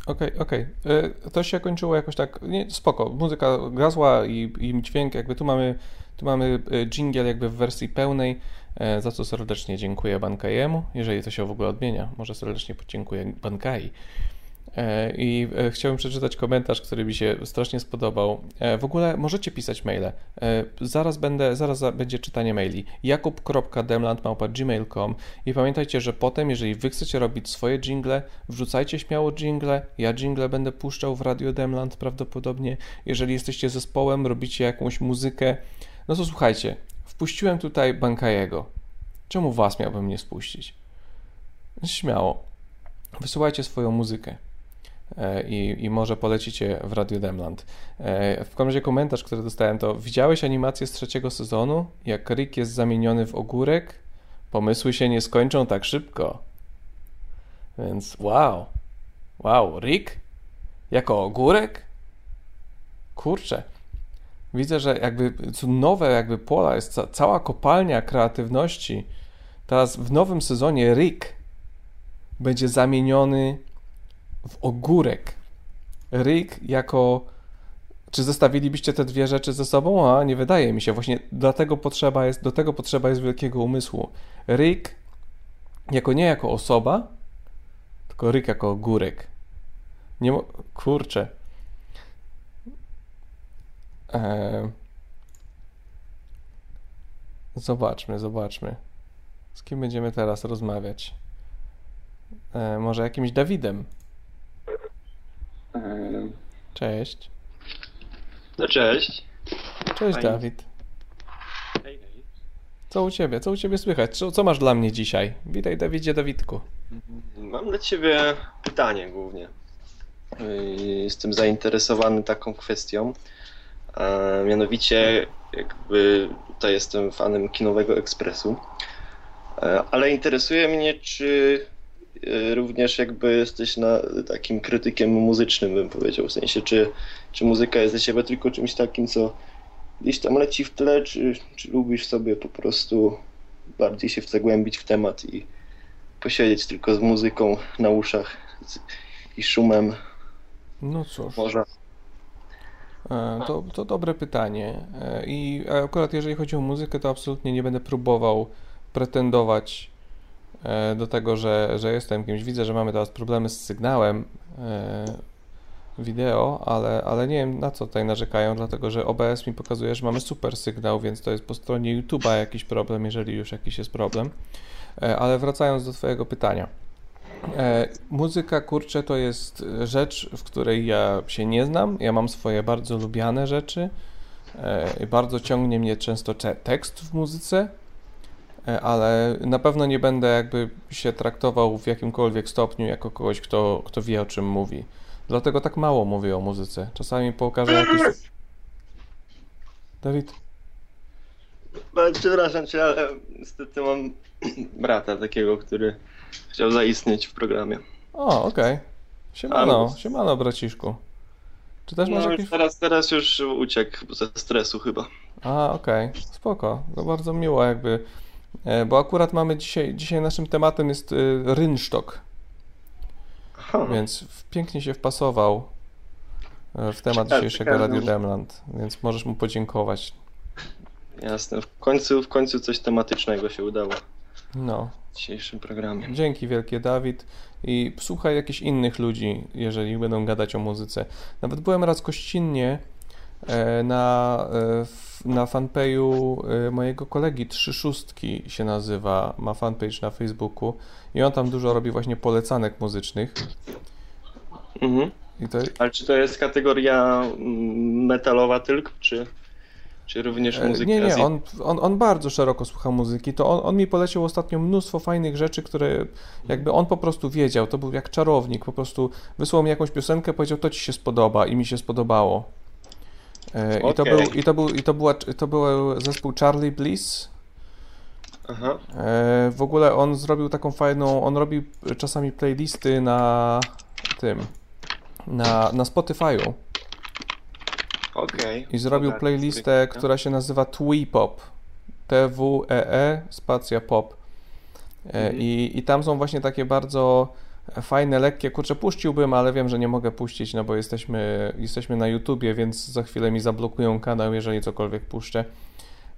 Okej, okej. Okay. To się kończyło jakoś tak, nie, spoko, muzyka gazła i, i dźwięk, jakby tu mamy, tu mamy jingle jakby w wersji pełnej, e, za co serdecznie dziękuję Bankajemu, jeżeli to się w ogóle odmienia, może serdecznie podziękuję Bankai. E, I e, chciałbym przeczytać komentarz, który mi się strasznie spodobał. E, w ogóle możecie pisać maile. Zaraz będę, zaraz będzie czytanie maili. jakub.demland.gmail.com i pamiętajcie, że potem, jeżeli wy chcecie robić swoje jingle, wrzucajcie śmiało jingle. Ja jingle będę puszczał w Radio Demland prawdopodobnie. Jeżeli jesteście zespołem, robicie jakąś muzykę, no to słuchajcie, wpuściłem tutaj Bankajego. Czemu was miałbym nie spuścić? Śmiało. Wysyłajcie swoją muzykę. E, i, i może polecicie w Radio Demland. E, w każdym razie komentarz, który dostałem to widziałeś animację z trzeciego sezonu? Jak Rick jest zamieniony w ogórek? Pomysły się nie skończą tak szybko. Więc wow. Wow, Rick? Jako ogórek? Kurczę. Widzę, że jakby nowe jakby pola, jest ca cała kopalnia kreatywności. Teraz w nowym sezonie Rick będzie zamieniony w ogórek. Rick jako. Czy zestawilibyście te dwie rzeczy ze sobą? A nie wydaje mi się. Właśnie dlatego potrzeba jest, do tego potrzeba jest wielkiego umysłu. Rick jako nie jako osoba, tylko Rick jako ogórek. Nie mo- kurczę. Eee... Zobaczmy, zobaczmy. Z kim będziemy teraz rozmawiać? Eee, może jakimś Dawidem. Cześć. No cześć. Cześć Fajnie. Dawid. Hej, hej. Co u ciebie? Co u ciebie słychać? Co, co masz dla mnie dzisiaj? Witaj Dawidzie Dawidku. Mam dla ciebie pytanie głównie. Jestem zainteresowany taką kwestią. A mianowicie jakby tutaj jestem fanem kinowego ekspresu. Ale interesuje mnie, czy również jakby jesteś na takim krytykiem muzycznym, bym powiedział. W sensie, czy, czy muzyka jest dla ciebie tylko czymś takim, co gdzieś tam leci w tle, czy, czy lubisz sobie po prostu bardziej się zagłębić w temat i posiedzieć tylko z muzyką na uszach i szumem no cóż. morza. E, to, to dobre pytanie. E, I akurat jeżeli chodzi o muzykę, to absolutnie nie będę próbował pretendować do tego, że, że jestem kimś. Widzę, że mamy teraz problemy z sygnałem, e, wideo, ale, ale nie wiem na co tutaj narzekają, dlatego że OBS mi pokazuje, że mamy super sygnał, więc to jest po stronie YouTube'a jakiś problem, jeżeli już jakiś jest problem. E, ale wracając do Twojego pytania. E, muzyka, kurczę, to jest rzecz, w której ja się nie znam. Ja mam swoje bardzo lubiane rzeczy. E, bardzo ciągnie mnie często tekst w muzyce, e, ale na pewno nie będę jakby się traktował w jakimkolwiek stopniu jako kogoś, kto, kto wie o czym mówi. Dlatego tak mało mówię o muzyce. Czasami pokażę jakiś... Dawid? Przepraszam cię, ale niestety mam brata takiego, który chciał zaistnieć w programie. O, okej. Okay. Siemano, siemano braciszku. Czy też masz no, jakieś... teraz, teraz już uciekł ze stresu chyba. A, okej, okay. spoko. To bardzo miło jakby, e, bo akurat mamy dzisiaj, dzisiaj naszym tematem jest y, rynsztok. Więc pięknie się wpasował e, w temat dzisiejszego Radio Demland, więc możesz mu podziękować. Jasne, w końcu, w końcu coś tematycznego się udało. No. W dzisiejszym programie. Dzięki wielkie, Dawid. I słuchaj jakichś innych ludzi, jeżeli będą gadać o muzyce. Nawet byłem raz gościnnie e, na, e, na fanpage'u e, mojego kolegi Trzy Szóstki się nazywa, ma fanpage na Facebooku i on tam dużo robi właśnie polecanek muzycznych. Mhm. To... Ale czy to jest kategoria mm, metalowa tylko, czy... Czy również e, muzyka? Nie, nie, on, on, on bardzo szeroko słucha muzyki. To on, on mi polecił ostatnio mnóstwo fajnych rzeczy, które jakby on po prostu wiedział. To był jak czarownik. Po prostu wysłał mi jakąś piosenkę, powiedział, to ci się spodoba i mi się spodobało. Okay. E, I, to był, i, to był, i to, była, to był zespół Charlie Bliss. Aha. E, w ogóle on zrobił taką fajną, on robi czasami playlisty na tym, na, na Spotify'u. Okay. I zrobił playlistę, która się nazywa Twee Pop. T-W-E-E, spacja pop. E, mhm. I, I tam są właśnie takie bardzo fajne, lekkie, kurczę, puściłbym, ale wiem, że nie mogę puścić, no bo jesteśmy, jesteśmy na YouTubie, więc za chwilę mi zablokują kanał, jeżeli cokolwiek puszczę.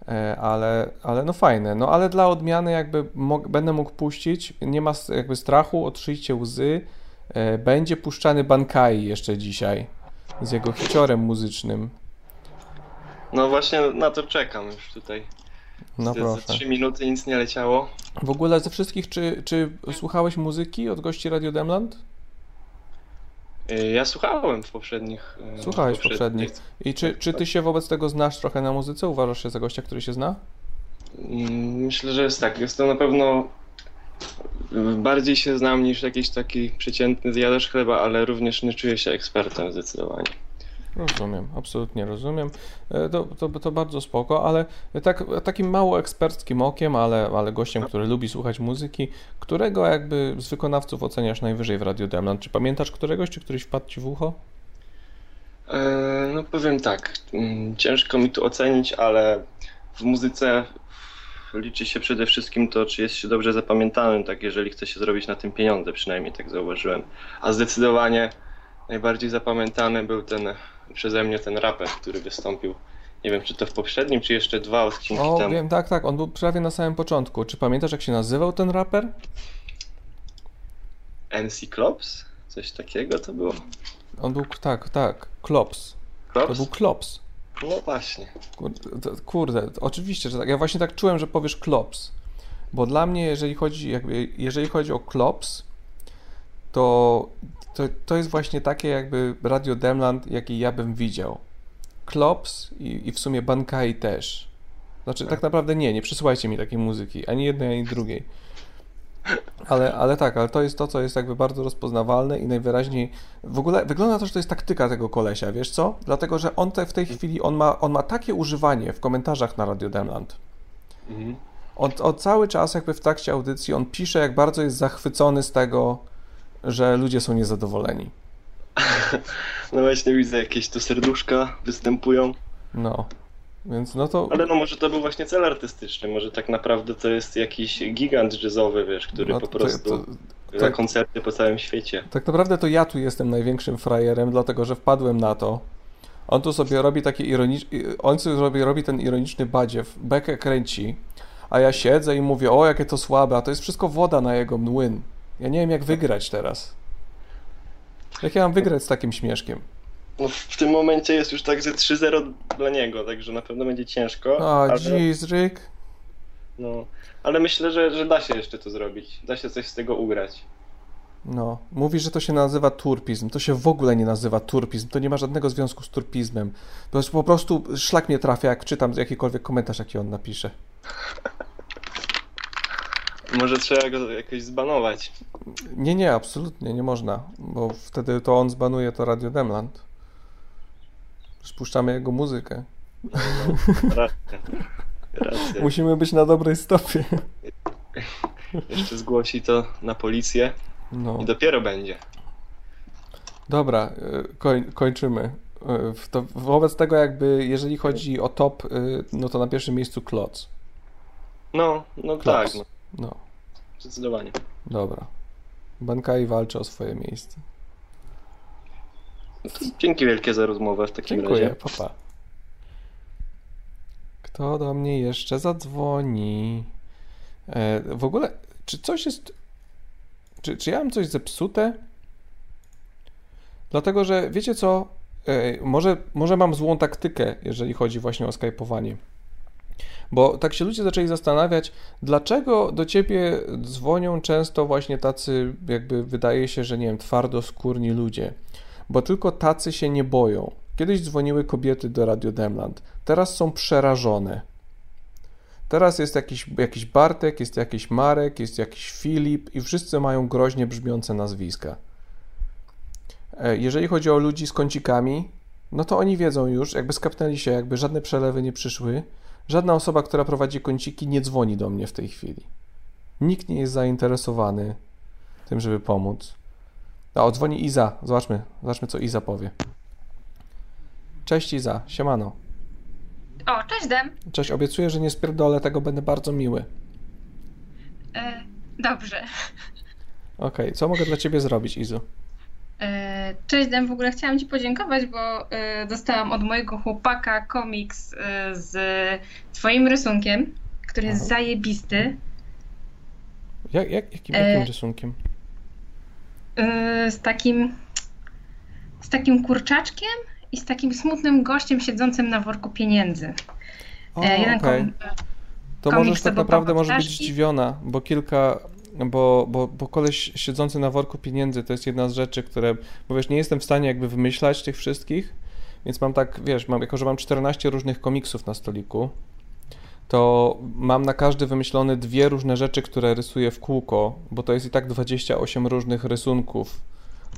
E, ale, ale no fajne. No ale dla odmiany jakby będę mógł puścić, nie ma jakby strachu, otrzyjcie łzy. E, będzie puszczany Bankai jeszcze dzisiaj z jego hiciorem muzycznym. No właśnie na to czekam już tutaj. No proszę. Za 3 minuty nic nie leciało. W ogóle ze wszystkich, czy, czy słuchałeś muzyki od gości Radio Demland? Y, ja słuchałem w poprzednich. Y, Słuchałeś poprzednich. I czy, czy ty się wobec tego znasz trochę na muzyce? Uważasz się za gościa, który się zna? Mm, myślę, że jest tak. Jest to na pewno bardziej się znam niż jakiś taki przeciętny zjadacz chleba, ale również nie czuję się ekspertem zdecydowanie. Rozumiem, absolutnie rozumiem. E, to, to, to bardzo spoko, ale tak, takim mało eksperckim okiem, ale, ale gościem, który lubi słuchać muzyki, którego jakby z wykonawców oceniasz najwyżej w Radio Demland? Czy pamiętasz któregoś, czy któryś wpadł ci w ucho? E, no powiem tak, mm, ciężko mi tu ocenić, ale w muzyce liczy się przede wszystkim to, czy jest się dobrze zapamiętanym, tak jeżeli chce się zrobić na tym pieniądze, przynajmniej tak zauważyłem. A zdecydowanie najbardziej zapamiętany był ten przeze mnie ten raper, który wystąpił. Nie wiem, czy to w poprzednim, czy jeszcze dwa odcinki o, temu. wiem, tak, tak, on był prawie na samym początku. Czy pamiętasz, jak się nazywał ten raper? NC Klops? Coś takiego to było? On był, tak, tak, Klops. Klops? To był Klops. No właśnie. Kurde, kurde, oczywiście, że tak. Ja właśnie tak czułem, że powiesz klops. Bo dla mnie, jeżeli chodzi, jakby, jeżeli chodzi o klops, to, to, to jest właśnie takie jakby Radio Demland, jakie ja bym widział. Klops i, i w sumie Bankai też. Znaczy, tak. tak naprawdę nie, nie przysyłajcie mi takiej muzyki, ani jednej, ani drugiej. Ale, ale tak, ale to jest to, co jest jakby bardzo rozpoznawalne i najwyraźniej w ogóle wygląda to, że to jest taktyka tego kolesia, wiesz co? Dlatego, że on te, w tej chwili, on ma, on ma takie używanie w komentarzach na Radio Demland. Mhm. On, on cały czas jakby w trakcie audycji on pisze, jak bardzo jest zachwycony z tego, że ludzie są niezadowoleni. No właśnie widzę, jakieś tu serduszka występują. No. Więc no to... Ale no może to był właśnie cel artystyczny, może tak naprawdę to jest jakiś gigant jazzowy, wiesz, który no, po prostu to, to, tak, koncerty po całym świecie. Tak naprawdę to ja tu jestem największym frajerem, dlatego że wpadłem na to. On tu sobie robi taki ironiczny, on sobie robi, robi ten ironiczny badziew, bekę kręci, a ja siedzę i mówię, o jakie to słabe, a to jest wszystko woda na jego młyn. Ja nie wiem jak wygrać teraz. Jak ja mam wygrać z takim śmieszkiem? no, w tym momencie jest już tak, że 3-0 dla niego, także na pewno będzie ciężko. A, ale, Rick. no, ale myślę, że, że da się jeszcze to zrobić. Da się coś z tego ugrać. No, mówi, że to się nazywa turpizm. To się w ogóle nie nazywa turpizm. To nie ma żadnego związku z turpizmem. To jest po prostu szlak mnie trafia, jak czytam jakikolwiek komentarz, jaki on napisze. Może trzeba go jakoś zbanować. Nie, nie, absolutnie nie można, bo wtedy to on zbanuje to Radio Demland. Spuszczamy jego muzykę. Racja. Racja. Musimy być na dobrej stopie. Jeszcze zgłosi to na policję No. i dopiero będzie. Dobra, y, koń, kończymy. W To wobec tego jakby, jeżeli chodzi o top, y, no to na pierwszym miejscu Kloc. No, no Klops. tak, no, No, zdecydowanie. dobra. Bankai walczy o swoje miejsce. Dzięki wielkie za rozmowę w takim Dziękuję, razie. papa. Kto do mnie jeszcze zadzwoni? E, w ogóle, czy coś jest. Czy, czy ja mam coś zepsute? Dlatego, że wiecie co? E, może, może mam złą taktykę, jeżeli chodzi właśnie o skypowanie. Bo tak się ludzie zaczęli zastanawiać, dlaczego do ciebie dzwonią często właśnie tacy, jakby wydaje się, że nie wiem, twardoskórni ludzie. Bo tylko tacy się nie boją. Kiedyś dzwoniły kobiety do Radio Demland, teraz są przerażone. Teraz jest jakiś, jakiś Bartek, jest jakiś Marek, jest jakiś Filip i wszyscy mają groźnie brzmiące nazwiska. E, Jeżeli chodzi o ludzi z kącikami, no to oni wiedzą już, jakby skapnęli się, jakby żadne przelewy nie przyszły. Żadna osoba, która prowadzi kąciki, nie dzwoni do mnie w tej chwili. Nikt nie jest zainteresowany tym, żeby pomóc. A, o, dzwoni Iza. Zobaczmy, zobaczmy, co Iza powie. Cześć Iza, siemano. O, cześć Dem. Cześć, obiecuję, że nie spierdolę tego, będę bardzo miły. E, dobrze. Okej, co mogę dla ciebie zrobić, Izu? E, cześć Dem, w ogóle chciałam Ci podziękować, bo e, dostałam od mojego chłopaka komiks e, z Twoim rysunkiem, który jest Aha. zajebisty. Jak, jak, jakim, E, jakim rysunkiem? Z takim z takim kurczaczkiem i z takim smutnym gościem siedzącym na worku pieniędzy. O, jeden okej. kom- To możesz tak naprawdę możesz być zdziwiona, bo kilka, bo, bo, bo koleś siedzący na worku pieniędzy to jest jedna z rzeczy, które, bo wiesz, nie jestem w stanie jakby wymyślać tych wszystkich, więc mam tak, wiesz, mam, jako że mam 14 różnych komiksów na stoliku, to mam na każdy wymyślone dwie różne rzeczy, które rysuję w kółko, bo to jest i tak 28 różnych rysunków,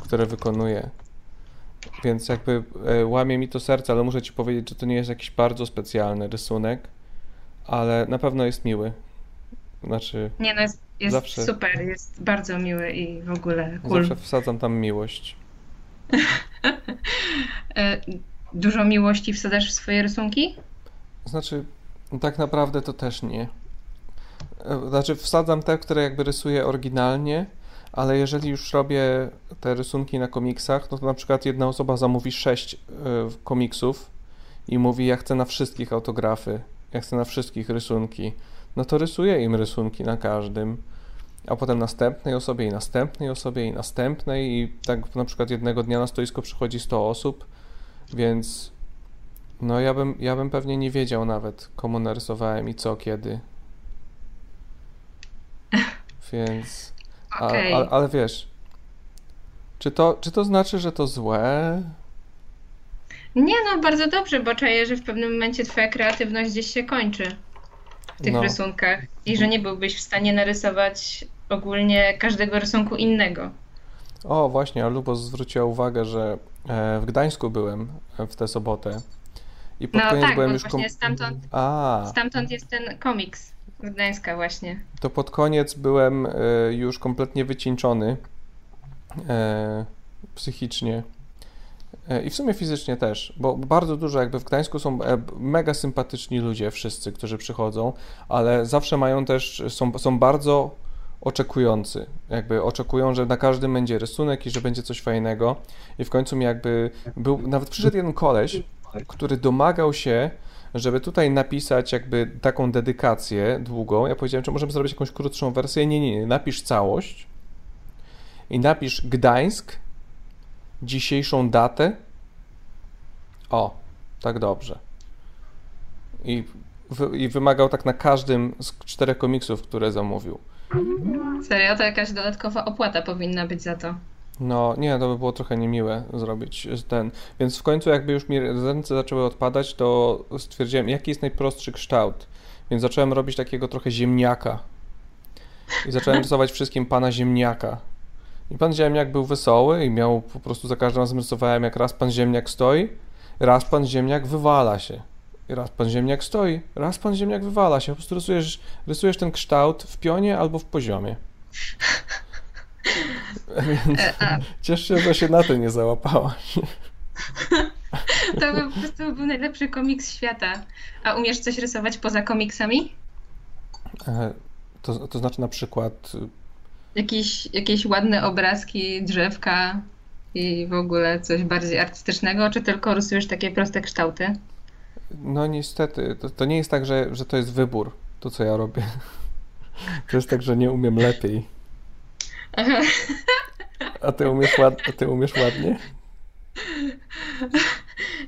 które wykonuję. Więc jakby e, łamie mi to serce, ale muszę ci powiedzieć, że to nie jest jakiś bardzo specjalny rysunek, ale na pewno jest miły. Znaczy, Nie no, jest, jest Zawsze- super, jest bardzo miły i w ogóle cool. zawsze wsadzam tam miłość. E, dużo miłości wsadzasz w swoje rysunki? Znaczy, tak naprawdę to też nie. E, Znaczy, wsadzam te, które jakby rysuję oryginalnie, ale jeżeli już robię te rysunki na komiksach, no to na przykład jedna osoba zamówi sześć e, komiksów i mówi, ja chcę na wszystkich autografy, ja chcę na wszystkich rysunki. No to rysuję im rysunki na każdym, a potem następnej osobie i następnej osobie i następnej i tak na przykład jednego dnia na stoisko przychodzi 100 osób, więc no ja bym, ja bym pewnie nie wiedział nawet, komu narysowałem i co, kiedy. Więc... A, Okej. ale, ale wiesz, czy to, czy to znaczy, że to złe? Nie no, bardzo dobrze, bo czaję, że w pewnym momencie twoja kreatywność gdzieś się kończy w tych No. rysunkach i że nie byłbyś w stanie narysować ogólnie każdego rysunku innego. O, właśnie, a Lubos zwróciła uwagę, że e, w Gdańsku byłem e, w tę sobotę i pod No koniec tak, byłem już... właśnie stamtąd, A, stamtąd jest ten komiks z Gdańska właśnie. to pod koniec byłem e, już kompletnie wycieńczony psychicznie i w sumie fizycznie też, bo bardzo dużo jakby w Gdańsku są e, mega sympatyczni ludzie wszyscy, którzy przychodzą, ale zawsze mają też, są, są bardzo oczekujący, jakby oczekują, że na każdym będzie rysunek i że będzie coś fajnego i w końcu mi jakby był, nawet przyszedł jeden koleś, który domagał się, żeby tutaj napisać jakby taką dedykację długą. Ja powiedziałem, czy możemy zrobić jakąś krótszą wersję? Nie, nie, nie. Napisz całość i napisz Gdańsk, dzisiejszą datę O, tak dobrze. I, I wymagał tak na każdym z czterech komiksów, które zamówił. Serio, to jakaś dodatkowa opłata powinna być za to. No, nie, to by było trochę niemiłe zrobić ten. Więc w końcu, jakby już mi ręce zaczęły odpadać, to stwierdziłem, jaki jest najprostszy kształt. Więc zacząłem robić takiego trochę ziemniaka. I zacząłem rysować wszystkim pana ziemniaka. I pan ziemniak był wesoły i miał po prostu za każdym razem rysowałem, jak raz pan ziemniak stoi, raz pan ziemniak wywala się. I raz pan ziemniak stoi, raz pan ziemniak wywala się. Po prostu rysujesz, rysujesz ten kształt w pionie albo w poziomie. Więc E, ciesz się, że się na to nie załapałaś. To by po prostu był najlepszy komiks świata. A umiesz coś rysować poza komiksami? E, To, to znaczy na przykład, Jakieś, jakieś ładne obrazki, drzewka i w ogóle coś bardziej artystycznego, czy tylko rysujesz takie proste kształty? no niestety, to, to nie jest tak, że, że to jest wybór, to co ja robię. To jest tak, że nie umiem lepiej. Aha. A ty umiesz, ład, a ty umiesz ładnie?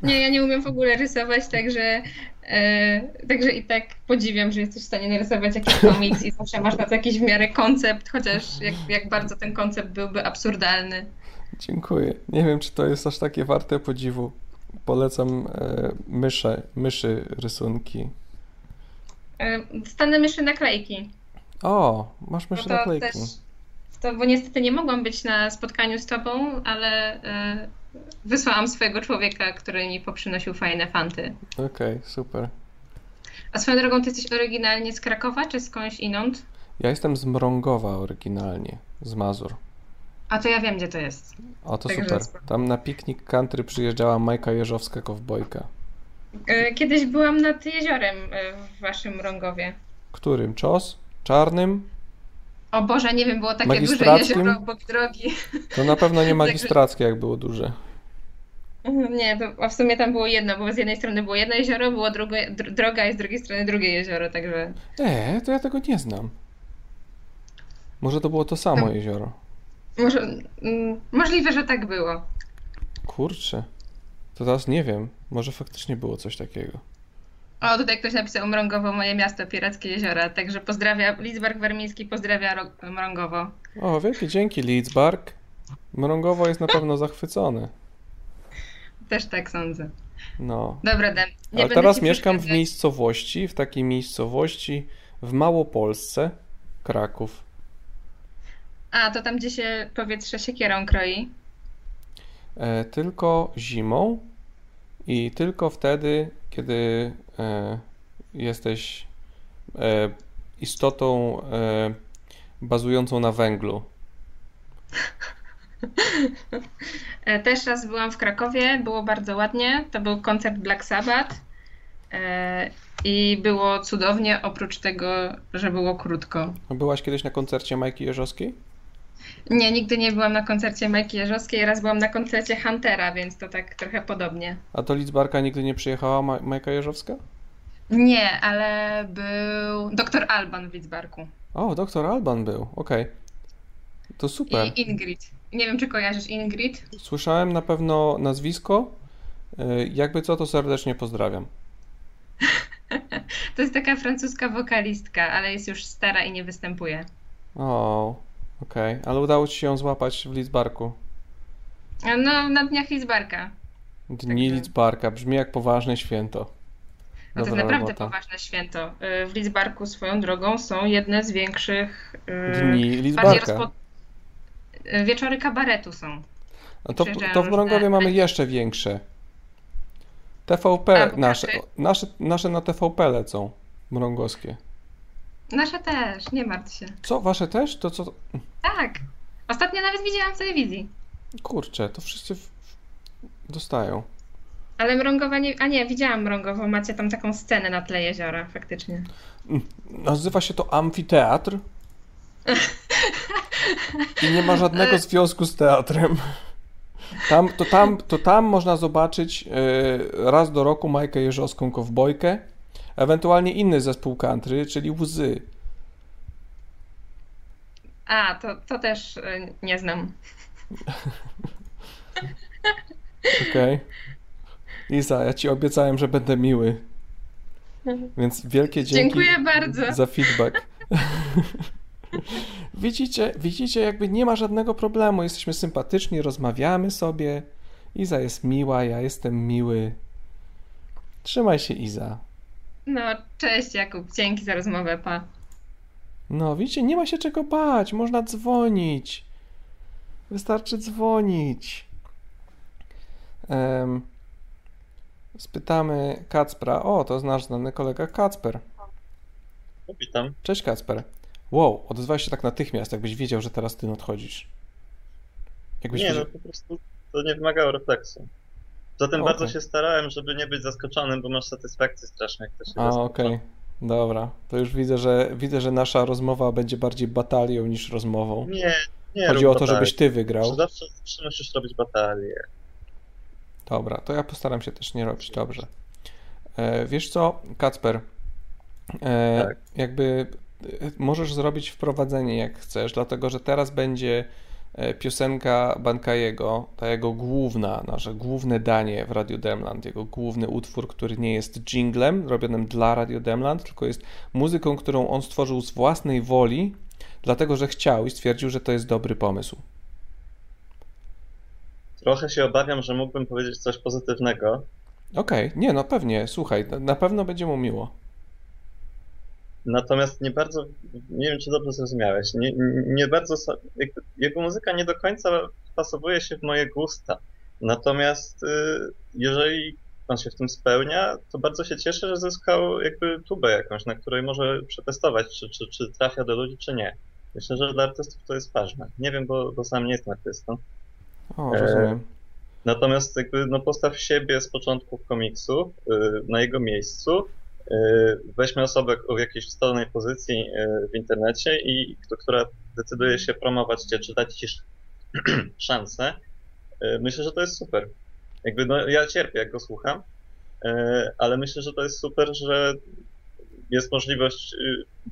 Nie, ja nie umiem w ogóle rysować, także, e, także i tak podziwiam, że jesteś w stanie narysować jakiś komiks i zawsze masz na to jakiś w miarę koncept, chociaż jak, jak bardzo ten koncept byłby absurdalny. Dziękuję. Nie wiem, czy to jest aż takie warte podziwu. Polecam e, mysze, myszy rysunki. E, Stanę myszy naklejki. O, masz myszy naklejki. też, to, bo niestety nie mogłam być na spotkaniu z tobą, ale e, wysłałam swojego człowieka, który mi poprzynosił fajne fanty. Okej, super. A swoją drogą, ty jesteś oryginalnie z Krakowa, czy skądś inąd? Ja jestem z Mrągowa oryginalnie, z Mazur. A to ja wiem, gdzie to jest. O, to Także super. spoko. Tam na piknik country przyjeżdżała Majka Jeżowska, kowbojka. E, Kiedyś byłam nad jeziorem e, w waszym Rągowie. Którym? Czos? Czarnym? O Boże, nie wiem, było takie duże jezioro obok drogi. To na pewno nie magistrackie, jak było duże. Nie, to, w sumie tam było jedno, bo z jednej strony było jedno jezioro, było drugie, dr- droga, i z drugiej strony drugie jezioro, także E, to ja tego nie znam. Może to było to samo No. jezioro. może, mm, możliwe, że tak było. Kurczę. To teraz nie wiem. Może faktycznie było coś takiego. O, tutaj ktoś napisał Mrągowo, moje miasto, Pirackie Jeziora, także pozdrawia, Lidzbark Wermiński pozdrawia Ro- Mrągowo. O, wielkie dzięki, Leedsbark. Mrągowo jest na pewno zachwycony. Też tak sądzę. No. Dobra, Dan, nie Ale teraz mieszkam w miejscowości, w takiej miejscowości w Małopolsce, Kraków. A, to tam, gdzie się powietrze siekierą kroi. E, tylko zimą i tylko wtedy, kiedy e, jesteś e, istotą e, bazującą na węglu. Też raz byłam w Krakowie, było bardzo ładnie. To był koncert Black Sabbath i było cudownie, oprócz tego, że było krótko. Byłaś kiedyś na koncercie Majki Jeżowskiej? Nie, nigdy nie byłam na koncercie Majki Jeżowskiej, raz byłam na koncercie Huntera, więc to tak trochę podobnie. A do Lidzbarka nigdy nie przyjechała Ma- Majka Jeżowska? Nie, ale był doktor Alban w Lidzbarku O, doktor Alban był, okej. To super. i Ingrid. Nie wiem, czy kojarzysz Ingrid? Słyszałem na pewno nazwisko. E, Jakby co, to serdecznie pozdrawiam. To jest taka francuska wokalistka, ale jest już stara i nie występuje. O, okej. Ale udało ci się ją złapać w Lidzbarku. No, na dniach Lidzbarka. Dni Także- Lidzbarka. Brzmi jak poważne święto. No to jest naprawdę robota. poważne święto. Y, W Lidzbarku swoją drogą są jedne z większych y, Dni Lidzbarka. rozpo... y, Wieczory kabaretu są. A to, to w Mrągowie różne- mamy jeszcze większe. TVP A, nasze, nasze, nasze na TVP lecą. Mrągowskie. Nasze też, nie martw się. Co, wasze też? To co? Tak. Ostatnio nawet widziałam w telewizji. Kurczę, to wszyscy w... dostają. Ale Mrągowa nie... A nie, widziałam Mrągową. Macie tam taką scenę na tle jeziora, faktycznie. Nazywa się to amfiteatr. I nie ma żadnego związku z teatrem. Tam, to, tam, to tam można zobaczyć e, raz do roku Majkę Jeżowską Kowbojkę, ewentualnie inny zespół country, czyli Łzy. A, to, to też y, nie znam. Okej. Iza, ja ci obiecałem, że będę miły. Więc wielkie dzięki Dziękuję bardzo. za feedback. widzicie, widzicie, jakby nie ma żadnego problemu. Jesteśmy sympatyczni, rozmawiamy sobie. Iza jest miła, ja jestem miły. Trzymaj się, Iza. No, cześć Jakub, dzięki za rozmowę, pa. No, widzicie, nie ma się czego bać. Można dzwonić. Wystarczy dzwonić. Em, spytamy Kacpra. O, to nasz znany kolega Kacper. Witam. Cześć Kacper. Wow, odezwałeś się tak natychmiast, jakbyś wiedział, że teraz ty odchodzisz. Jakbyś Nie, wiedział... no po prostu to nie wymagało refleksu. Zatem Okej. bardzo się starałem, żeby nie być zaskoczonym, bo masz satysfakcję strasznie, jak to się A, okej. Dobra. To już widzę, że widzę, że nasza rozmowa będzie bardziej batalią niż rozmową. Nie, nie Chodzi o to, batalii. żebyś ty wygrał. Zawsze, zawsze musisz robić batalię. Dobra, to ja postaram się też nie robić dobrze. E, wiesz co, Kacper? E, Tak. Jakby e, możesz zrobić wprowadzenie jak chcesz, dlatego że teraz będzie piosenka Bankajego, ta jego główna, nasze główne danie w Radio Demland, jego główny utwór, który nie jest jinglem robionym dla Radio Demland, tylko jest muzyką, którą on stworzył z własnej woli, dlatego że chciał i stwierdził, że to jest dobry pomysł. Trochę się obawiam, że mógłbym powiedzieć coś pozytywnego. Okej, nie no pewnie, słuchaj, na pewno będzie mu miło. Natomiast nie bardzo, nie wiem czy dobrze zrozumiałeś, nie, nie bardzo, jego muzyka nie do końca pasowuje się w moje gusta. Natomiast y, jeżeli on się w tym spełnia, to bardzo się cieszę, że zyskał jakby tubę jakąś, na której może przetestować, czy, czy, czy trafia do ludzi, czy nie. Myślę, że dla artystów to jest ważne. Nie wiem, bo, bo sam nie jestem artystą. O, E, rozumiem. Natomiast jakby no postaw siebie z początków komiksu y, na jego miejscu, weźmy osobę w jakiejś wstalonej pozycji y, w internecie i która decyduje się promować cię, czy dać ci sz- szansę, y, myślę, że to jest super. Jakby no, ja cierpię, jak go słucham, ale myślę, że to jest super, że jest możliwość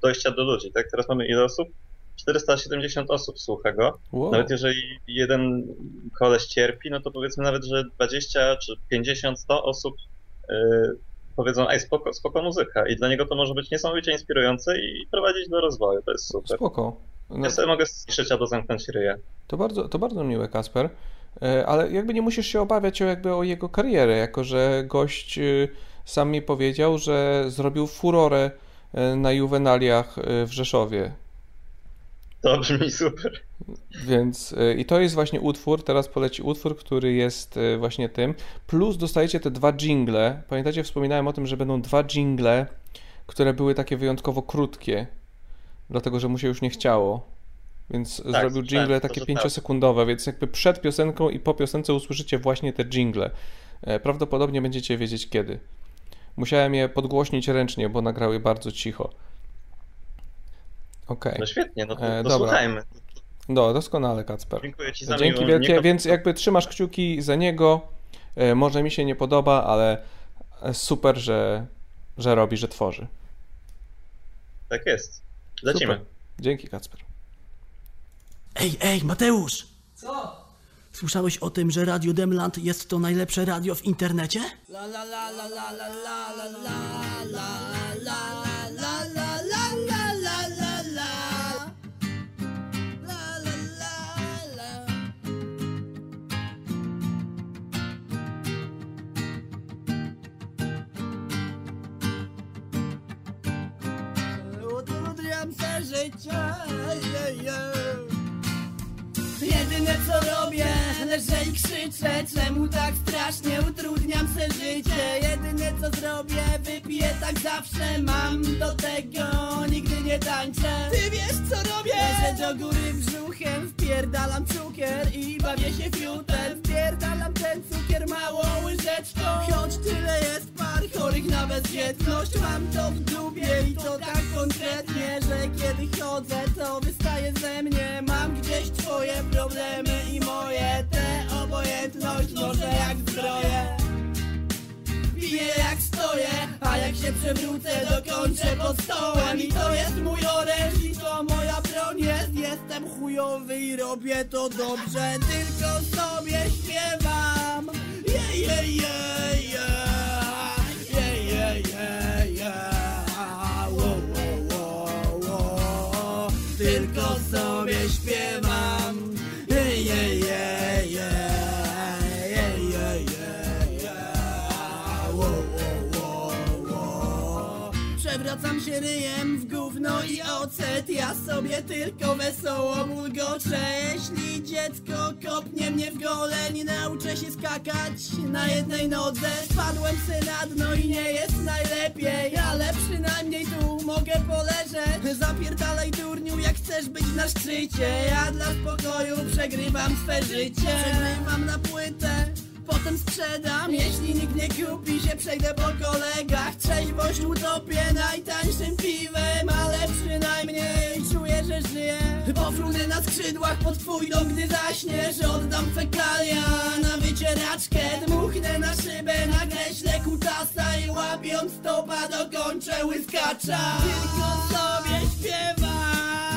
dojścia do ludzi. Tak, teraz mamy ile osób? 470 osób słucha go. Wow. Nawet jeżeli jeden koleś cierpi, no to powiedzmy nawet, że 20 czy 50, 100 osób powiedzą, ej, spoko, spoko muzyka. I dla niego to może być niesamowicie inspirujące i prowadzić do rozwoju. To jest super. Spoko. No, Ja sobie mogę słyszeć albo zamknąć ryję. to, bardzo, to bardzo miłe, Kasper. E, Ale jakby nie musisz się obawiać o, jakby o jego karierę, jako że gość y, sam mi powiedział, że zrobił furorę e, na juwenaliach e, w Rzeszowie. To brzmi super. Więc e, i to jest właśnie utwór, teraz poleci utwór, który jest e, właśnie tym. Plus dostajecie te dwa jingle. Pamiętacie, wspominałem o tym, że będą dwa jingle, które były takie wyjątkowo krótkie, dlatego że mu się już nie chciało. Więc zrobił Tak, słyszałem, jingle to, takie pięciosekundowe, więc jakby przed piosenką i po piosence usłyszycie właśnie te jingle. E, Prawdopodobnie będziecie wiedzieć kiedy. Musiałem je podgłośnić ręcznie, bo nagrały bardzo cicho. Okej. No świetnie, no to, E, to dobra. słuchajmy. No, doskonale, Kacper. Dziękuję Ci za Dzięki miłą, wielkie, nie- więc jakby trzymasz kciuki za niego. E, Może mi się nie podoba, ale e, super, że, że robi, że tworzy. Tak jest. Lecimy. Super. Dzięki, Kacper. Ej, ej, Mateusz! Co? Słyszałeś o tym, że Radio Demland jest to najlepsze radio w internecie? La la la la la la la la la la la Jedyne co robię, leżę i krzyczę Czemu tak strasznie utrudniam se życie? Jedyne co zrobię, wypiję tak zawsze Mam do tego, nigdy nie tańczę. Ty wiesz co robię? Leżę do góry brzuchem, wpierdalam cukier I bawię się fiutem. Wpierdalam ten cukier małą łyżeczką. Choć tyle jest chorych na bezdzietność Mam to w dupie i to tak konkretnie Że kiedy chodzę to wystaje ze mnie. Mam gdzieś twoje problemy i moje. Tę obojętność może jak zbroję Piję jak stoję, a jak się przewrócę dokończę pod stołem. I to jest mój oręż i to moja broń jest. Jestem chujowy i robię to dobrze, tylko sobie śpiewam. Je, yeah, yeah, yeah. Tylko sobie śpiewam. Yeah, yeah, yeah. Przewracam się ryjem w gówno i ocet. Ja sobie tylko wesoło bulgoczę Jeśli dziecko kopnie mnie w gole Nie nauczę się skakać na jednej nodze. Spadłem se na dno i nie jest najlepiej Ale przynajmniej tu mogę poleżeć. Zapierdalaj durniu jak chcesz być na szczycie. Ja dla spokoju przegrywam swe życie. Przegrywam na płytę Potem sprzedam, jeśli nikt nie kupi się przejdę po kolegach. Trzeźwość utopię najtańszym piwem Ale przynajmniej czuję, że żyję. Pofrunę na skrzydłach pod twój dom, gdy zaśniesz Oddam fekalia na wycieraczkę. Dmuchnę na szybę, na kreślę kutasa I łapiąc stopa dokończę łyskacza. Tylko sobie śpiewam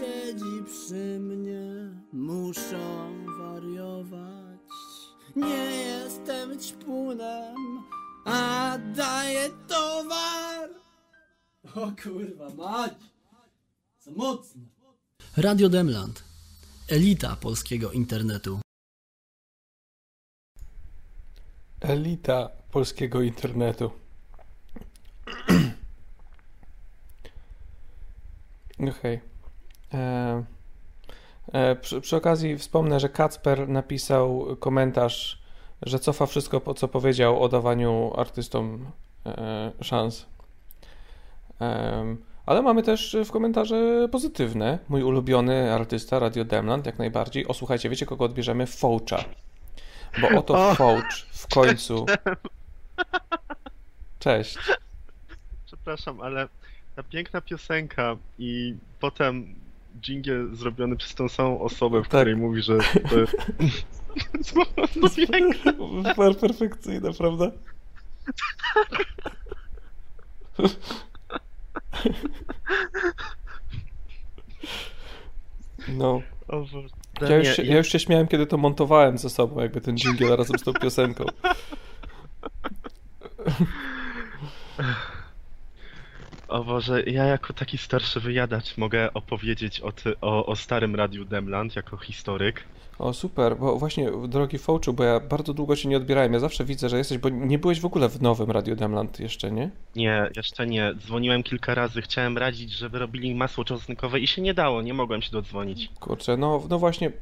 Sąsiedzi przy mnie muszą wariować. Nie jestem ćpunem, a daję towar. O kurwa mać, za mocne. Radio Demland, elita polskiego internetu. Elita polskiego internetu. Okej. E, e, przy, przy okazji wspomnę, że Kacper napisał komentarz, że cofa wszystko, po co powiedział o dawaniu artystom e, szans. Em, ale mamy też w komentarze pozytywne. Mój ulubiony artysta, Radio Demland, jak najbardziej. O, słuchajcie, wiecie kogo odbierzemy? Foucha. Bo oto Fouch w końcu. Cześć. Przepraszam, ale ta piękna piosenka i potem dżingiel zrobiony przez tą samą osobę, w której mówi, że to jest... jest po prostu piękne. Per- Perfekcyjne, prawda? No. Ja już, się, ja już się śmiałem, kiedy to montowałem ze sobą, jakby ten dżingiel razem z tą piosenką. O Boże, ja jako taki starszy wyjadacz mogę opowiedzieć o, ty, o, o starym Radiu Demland jako historyk. O, super, bo właśnie, drogi Fouchu, bo ja bardzo długo cię nie odbierałem. Ja zawsze widzę, że jesteś, bo nie byłeś w ogóle w nowym Radio Demland jeszcze, nie? Nie, jeszcze nie. Dzwoniłem kilka razy, chciałem radzić, żeby robili masło czosnkowe i się nie dało, nie mogłem się dodzwonić. Kurczę, no, no właśnie,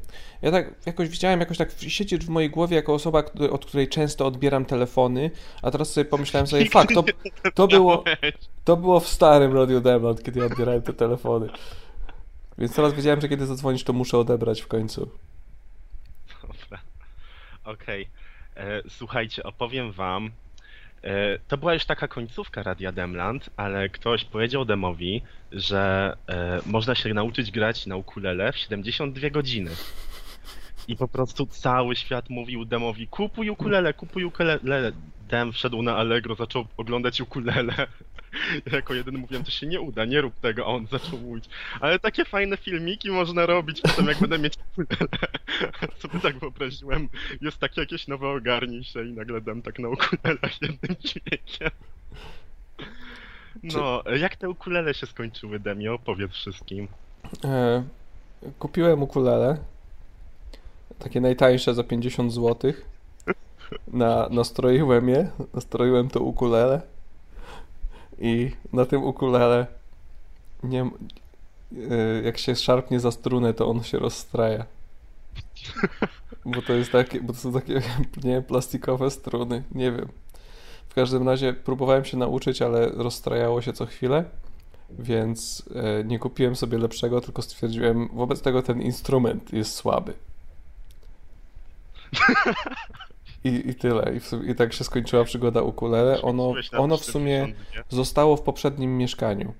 ja tak jakoś widziałem, jakoś tak siedzieć w mojej głowie jako osoba, od której często odbieram telefony, a teraz sobie pomyślałem sobie, fakt, to, to było, to było w starym Radio Demland, kiedy ja odbierałem te telefony. Więc teraz wiedziałem, że kiedy zadzwonisz, to muszę odebrać w końcu. Okej. E, Słuchajcie, opowiem wam. E, To była już taka końcówka Radia Demland, ale ktoś powiedział Demowi, że e, można się nauczyć grać na ukulele w 72 godziny. I po prostu cały świat mówił Demowi, kupuj ukulele, kupuj ukulele. Dem wszedł na Allegro, zaczął oglądać ukulele. Ja jako jedyny mówiłem, to się nie uda, nie rób tego, a on zaczął mówić. Ale takie fajne filmiki można robić potem, jak będę mieć. Sobie tak wyobraziłem, jest takie jakieś nowe ogarnij się i nagle dam tak na ukulelach jednym dźwiękiem. No, jak te ukulele się skończyły, Demi? Opowiedz wszystkim. E, kupiłem ukulele, takie najtańsze za 50 zł. Na, nastroiłem je, nastroiłem to ukulele i na tym ukulele nie, e, jak się szarpnie za strunę, to on się rozstraja. Bo to jest takie, bo to są takie, nie plastikowe struny, nie wiem. W każdym razie próbowałem się nauczyć, ale rozstrajało się co chwilę, więc e, nie kupiłem sobie lepszego, tylko stwierdziłem, wobec tego ten instrument jest słaby. I, I tyle. I, sumie, I tak się skończyła przygoda ukulele. Ono, ono w sumie 42. zostało w poprzednim mieszkaniu.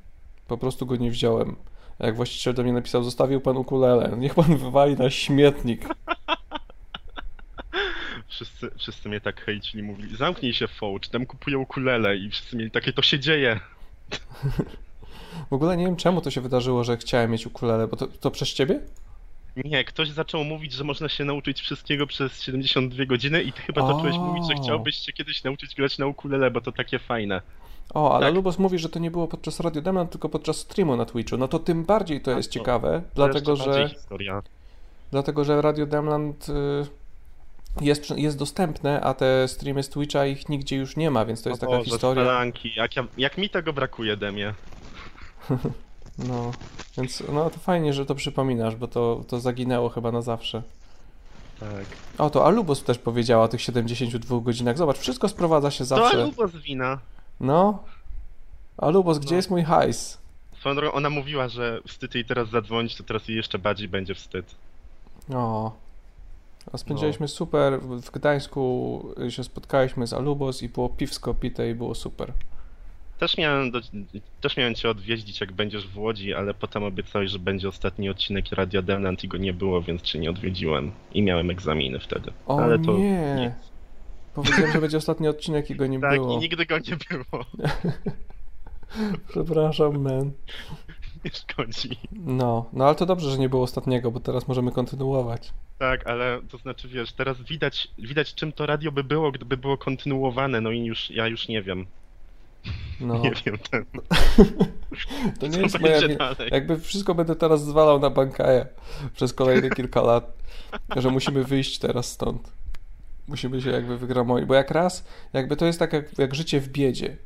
Po prostu go nie wziąłem. Jak właściciel do mnie napisał, zostawił pan ukulele. Niech pan wywali na śmietnik. Wszyscy, wszyscy mnie tak hejcili, mówili, zamknij się Fouch, tam kupują ukulele i wszyscy mieli takie, to się dzieje. W ogóle nie wiem czemu to się wydarzyło, że chciałem mieć ukulele, bo to, to przez ciebie? Nie, ktoś zaczął mówić, że można się nauczyć wszystkiego przez 72 godziny i ty chyba zacząłeś O. mówić, że chciałbyś się kiedyś nauczyć grać na ukulele, bo to takie fajne. O, ale Tak. Lubos mówi, że to nie było podczas Radio Demon, tylko podczas streamu na Twitchu. No to tym bardziej to jest to- ciekawe, To dlatego że, Historia. dlatego że Radio Demland y, jest, jest dostępne, a te streamy z Twitcha ich nigdzie już nie ma, więc to jest O taka Boże, historia. Spalanki. Jak, ja, jak mi tego brakuje, Demie. No, więc no to fajnie, że to przypominasz, bo to, to zaginęło chyba na zawsze. Tak. O, to Alubos też powiedziała o tych 72 godzinach. Zobacz, wszystko sprowadza się To zawsze. Alubos wina. No. Alubos, gdzie No. jest mój hajs? Swoją drogą, ona mówiła, że wstyd jej teraz zadzwonić, to teraz jej jeszcze bardziej będzie wstyd. O. A spędziliśmy super. W w Gdańsku się spotkaliśmy z Alubos i było piwsko pite i było super. Też miałem, do, też miałem cię odwiedzić, jak będziesz w Łodzi, ale potem obiecałeś, że będzie ostatni odcinek Radia Demland i go nie było, więc cię nie odwiedziłem. I miałem egzaminy wtedy. O ale to nie. nic. Powiedziałem, że będzie ostatni odcinek i go nie Tak, było. i nigdy go nie było. Przepraszam, man. Nie szkodzi. No, no ale to dobrze, że nie było ostatniego, bo teraz możemy kontynuować. Tak, ale to znaczy, wiesz, teraz widać, widać czym to radio by było, gdyby było kontynuowane, no i już, ja już nie wiem. No. Nie wiem, ten, To nie co jest moja wina. dalej. Jakby wszystko będę teraz zwalał na bankaję przez kolejne kilka lat, że musimy wyjść teraz stąd. Musimy się jakby wygramować, bo jak raz, jakby to jest tak jak, jak życie w biedzie.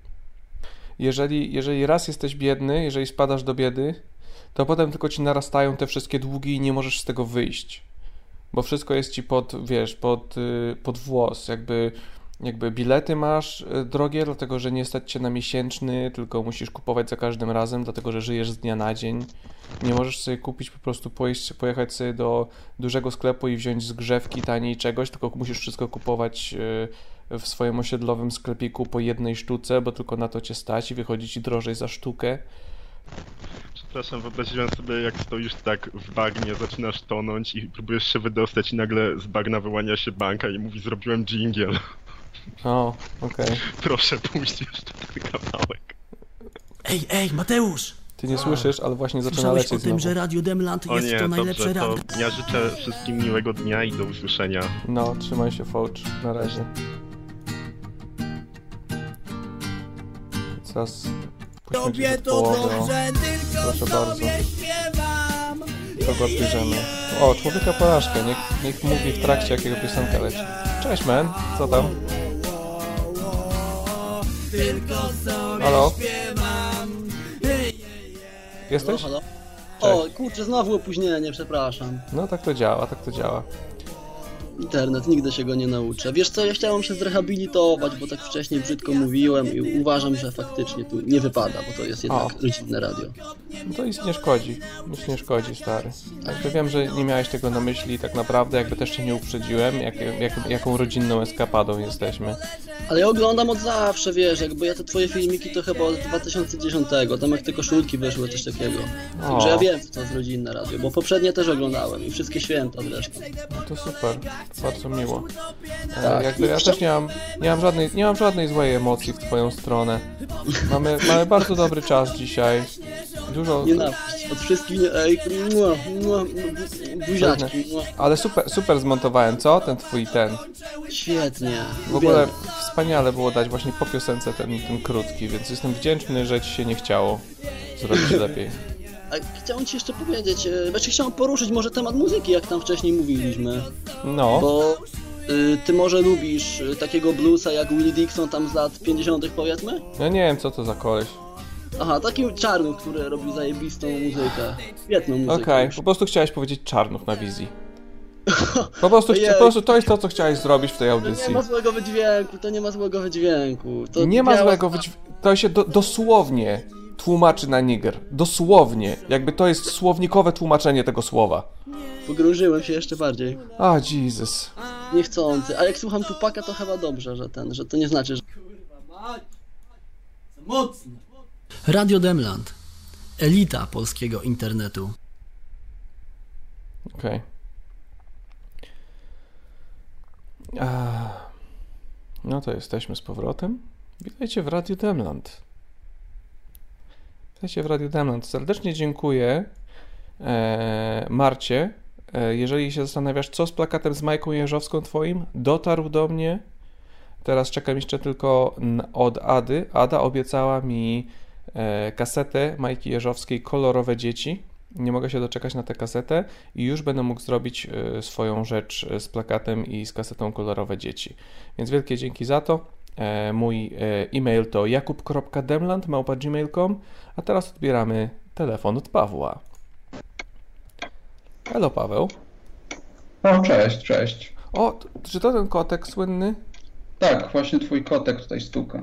Jeżeli, jeżeli raz jesteś biedny, jeżeli spadasz do biedy, to potem tylko ci narastają te wszystkie długi i nie możesz z tego wyjść. Bo wszystko jest ci pod, wiesz, pod, y, pod włos. Jakby, jakby bilety masz y, drogie, dlatego że nie stać cię na miesięczny, tylko musisz kupować za każdym razem, dlatego że żyjesz z dnia na dzień. Nie możesz sobie kupić, po prostu pojechać sobie do dużego sklepu i wziąć z grzewki taniej czegoś, tylko musisz wszystko kupować y, w swoim osiedlowym sklepiku po jednej sztuce, bo tylko na to cię stać i wychodzi ci drożej za sztukę. Przepraszam, wyobraziłem sobie, jak stoisz tak w bagnie, zaczynasz tonąć i próbujesz się wydostać i nagle z bagna wyłania się banka i mówi, zrobiłem jingle. O, okej. Proszę puść jeszcze ten kawałek. Ej, ej, Mateusz! Ty nie słyszysz, ale właśnie zaczyna Słyszałeś lecieć o tym, znowu. że Radio Demland O jest nie, to najlepsze to radio? ja życzę wszystkim miłego dnia i do usłyszenia. No, trzymaj się, Fouch. Na razie. Teraz puśćmy Tobie to połowę. dobrze, tylko Proszę bardzo. sobie śpiewam. Kogo bierzemy? O, człowieka porażkę. Niech, niech mówi w trakcie, jakiego piosenka leci. Cześć, man. Co tam? Tylko sobie Halo? śpiewam. Jesteś? Halo, halo? O, kurczę, znowu opóźnienie, przepraszam. No, tak to działa, tak to działa. Internet, nigdy się go nie nauczę. Wiesz co, ja chciałem się zrehabilitować, bo tak wcześniej brzydko mówiłem i uważam, że faktycznie tu nie wypada, bo to jest jednak O. rodzinne radio. No to nic nie szkodzi. Nic nie szkodzi, stary. Jakby wiem, że nie miałeś tego na myśli tak naprawdę, jakby też cię nie uprzedziłem, jak, jak, jaką rodzinną eskapadą jesteśmy. Ale ja oglądam od zawsze, wiesz, jakby ja te twoje filmiki to chyba od 2010, tam jak te koszulki wyszły, coś takiego. Także ja wiem, co to jest rodzinne radio, bo poprzednie też oglądałem i wszystkie święta zresztą. No to super, bardzo miło. E, Tak. jakby ja też nie mam, nie, mam żadnej, nie mam żadnej złej emocji w twoją stronę. Mamy, mamy bardzo dobry czas dzisiaj. Dużo, Nienawiść od wszystkich, buziaczki, ale super, super zmontowałem, co? Ten twój ten. Świetnie. W ogóle wspaniale było dać właśnie po piosence ten, ten krótki, więc jestem wdzięczny, że ci się nie chciało zrobić lepiej. A chciałem ci jeszcze powiedzieć, e, znaczy chciałem poruszyć może temat muzyki, jak tam wcześniej mówiliśmy. No, Bo y, ty może lubisz y, takiego bluesa jak Willie Dixon tam z lat 50 powiedzmy? ja nie wiem co to za koleś. Aha, taki czarnuch, który robi zajebistą muzykę. Świetną muzykę. Okej, już. po prostu chciałeś powiedzieć czarnuch na wizji. Po prostu, po prostu to jest to, co chciałeś zrobić w tej To audycji. nie ma złego wydźwięku, to nie ma złego wydźwięku. To Nie ma złego wydźwięku. To się do, dosłownie tłumaczy na niger. Dosłownie. Jakby to jest słownikowe tłumaczenie tego słowa. Pogrążyłem się jeszcze bardziej. A, Jesus. niechcący. A jak słucham Tupaka, to chyba dobrze, że ten, że to nie znaczy, że... Mocne. Radio Demland. Elita polskiego internetu. Okej. Okay. No to jesteśmy z powrotem. Witajcie w Radio Demland. Witajcie w Radio Demland. Serdecznie dziękuję e, Marcie. E, jeżeli się zastanawiasz, co z plakatem z Majką Jeżowską twoim, dotarł do mnie. Teraz czekam jeszcze tylko od Ady. Ada obiecała mi e, kasetę Majki Jeżowskiej Kolorowe Dzieci. Nie mogę się doczekać na tę kasetę i już będę mógł zrobić e, swoją rzecz e, z plakatem i z kasetą Kolorowe Dzieci. Więc wielkie dzięki za to. E, mój e-mail to jakub.demland.gmail.com A teraz odbieramy telefon od Pawła. Halo Paweł. O, cześć, cześć. O, czy to ten kotek słynny? Tak, właśnie twój kotek tutaj stuka.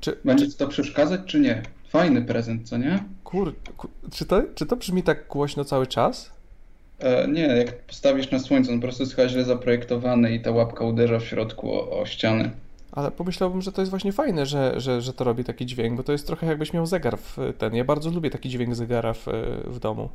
Czy, Będzie ci to przeszkadzać, czy nie? Fajny prezent, co nie? Kur, kur czy, to, czy to brzmi tak głośno cały czas? E, nie, jak postawisz na słońce, on po prostu jest chyba źle zaprojektowany i ta łapka uderza w środku o, o ściany. Ale pomyślałbym, że to jest właśnie fajne, że, że, że to robi taki dźwięk, bo to jest trochę jakbyś miał zegar w ten. Ja bardzo lubię taki dźwięk zegara w, w domu.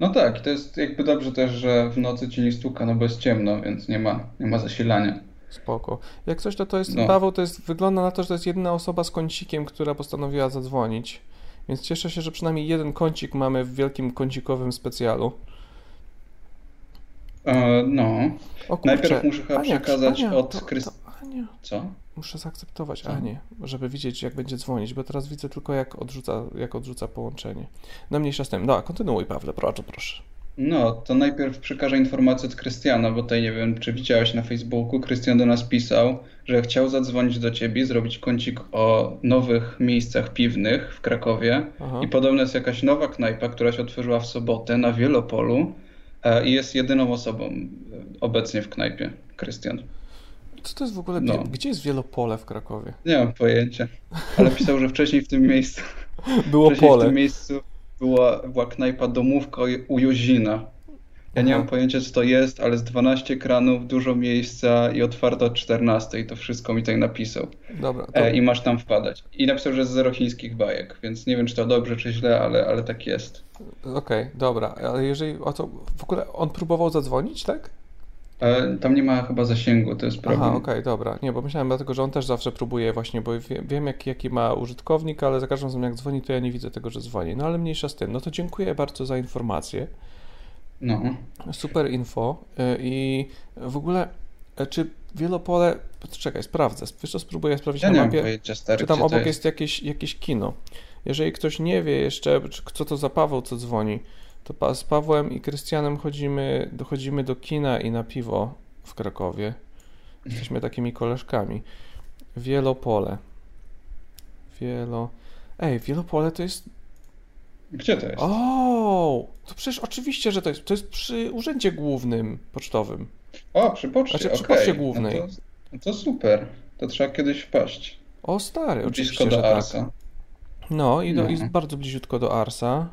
No tak, to jest jakby dobrze też, że w nocy ci nie stuka, no bo jest ciemno, więc nie ma, nie ma zasilania. Spoko. Jak coś, to to jest, no. Paweł, to jest, wygląda na to, że to jest jedna osoba z kącikiem, która postanowiła zadzwonić. Więc cieszę się, że przynajmniej jeden kącik mamy w wielkim kącikowym specjalu. E, no. O, Najpierw muszę chyba Ania, przekazać Ania, od Krystyny. Co? Muszę zaakceptować Co? Anię, żeby widzieć, jak będzie dzwonić, bo teraz widzę tylko, jak odrzuca, jak odrzuca połączenie. No mniejsza z tym. No, kontynuuj, Pawle, proszę, proszę. No, to najpierw przekażę informację od Krystiana, bo tutaj nie wiem, czy widziałeś na Facebooku. Krystian do nas pisał, że chciał zadzwonić do ciebie, zrobić kącik o nowych miejscach piwnych w Krakowie. Aha. I podobno jest jakaś nowa knajpa, która się otworzyła w sobotę na Wielopolu e, i jest jedyną osobą e, obecnie w knajpie. Krystian. Co to jest w ogóle? No. Gdzie jest Wielopole w Krakowie? Nie mam pojęcia, ale pisał, że wcześniej w tym miejscu. Było wcześniej pole. w tym miejscu była, była knajpa domówka u Jozina. Ja Aha. nie mam pojęcia, co to jest, ale z 12 kranów, dużo miejsca i otwarto od 14. I to wszystko mi tutaj napisał. Dobra. To... E, I masz tam wpadać. I napisał, że jest zero chińskich bajek, więc nie wiem, czy to dobrze, czy źle, ale, ale tak jest. Okej, okay, dobra. Ale jeżeli o co. W ogóle on próbował zadzwonić, tak? E, tam nie ma chyba zasięgu, to jest problem. Aha, okej, okay, dobra. Nie, bo myślałem dlatego, że on też zawsze próbuje właśnie, bo wiem, wiem jak, jaki ma użytkownik, ale za każdym razem jak dzwoni, to ja nie widzę tego, że dzwoni. No ale mniejsza z tym. No to dziękuję bardzo za informację. No. Super info. E, I w ogóle, e, czy Wielopole... Czekaj, sprawdzę. Wiesz co, spróbuję sprawdzić ja na mapie, pojęcia, stary, czy tam obok jest? jest jakieś, jakieś kino. Jeżeli ktoś nie wie jeszcze, co to za Paweł, co dzwoni, to z Pawłem i Krystianem chodzimy, dochodzimy do kina i na piwo w Krakowie. Jesteśmy takimi koleżkami. Wielopole. Wielo... Ej, Wielopole to jest... Gdzie to jest? O, to przecież oczywiście, że to jest. To jest przy urzędzie głównym pocztowym. O, przy poczcie, Znaczy przy okay. poczcie głównej. No to, no to, super. To trzeba kiedyś wpaść. O, stary, Blisko oczywiście, do że Arsa. Tak. No i, do, no. i bardzo bliziutko do Arsa.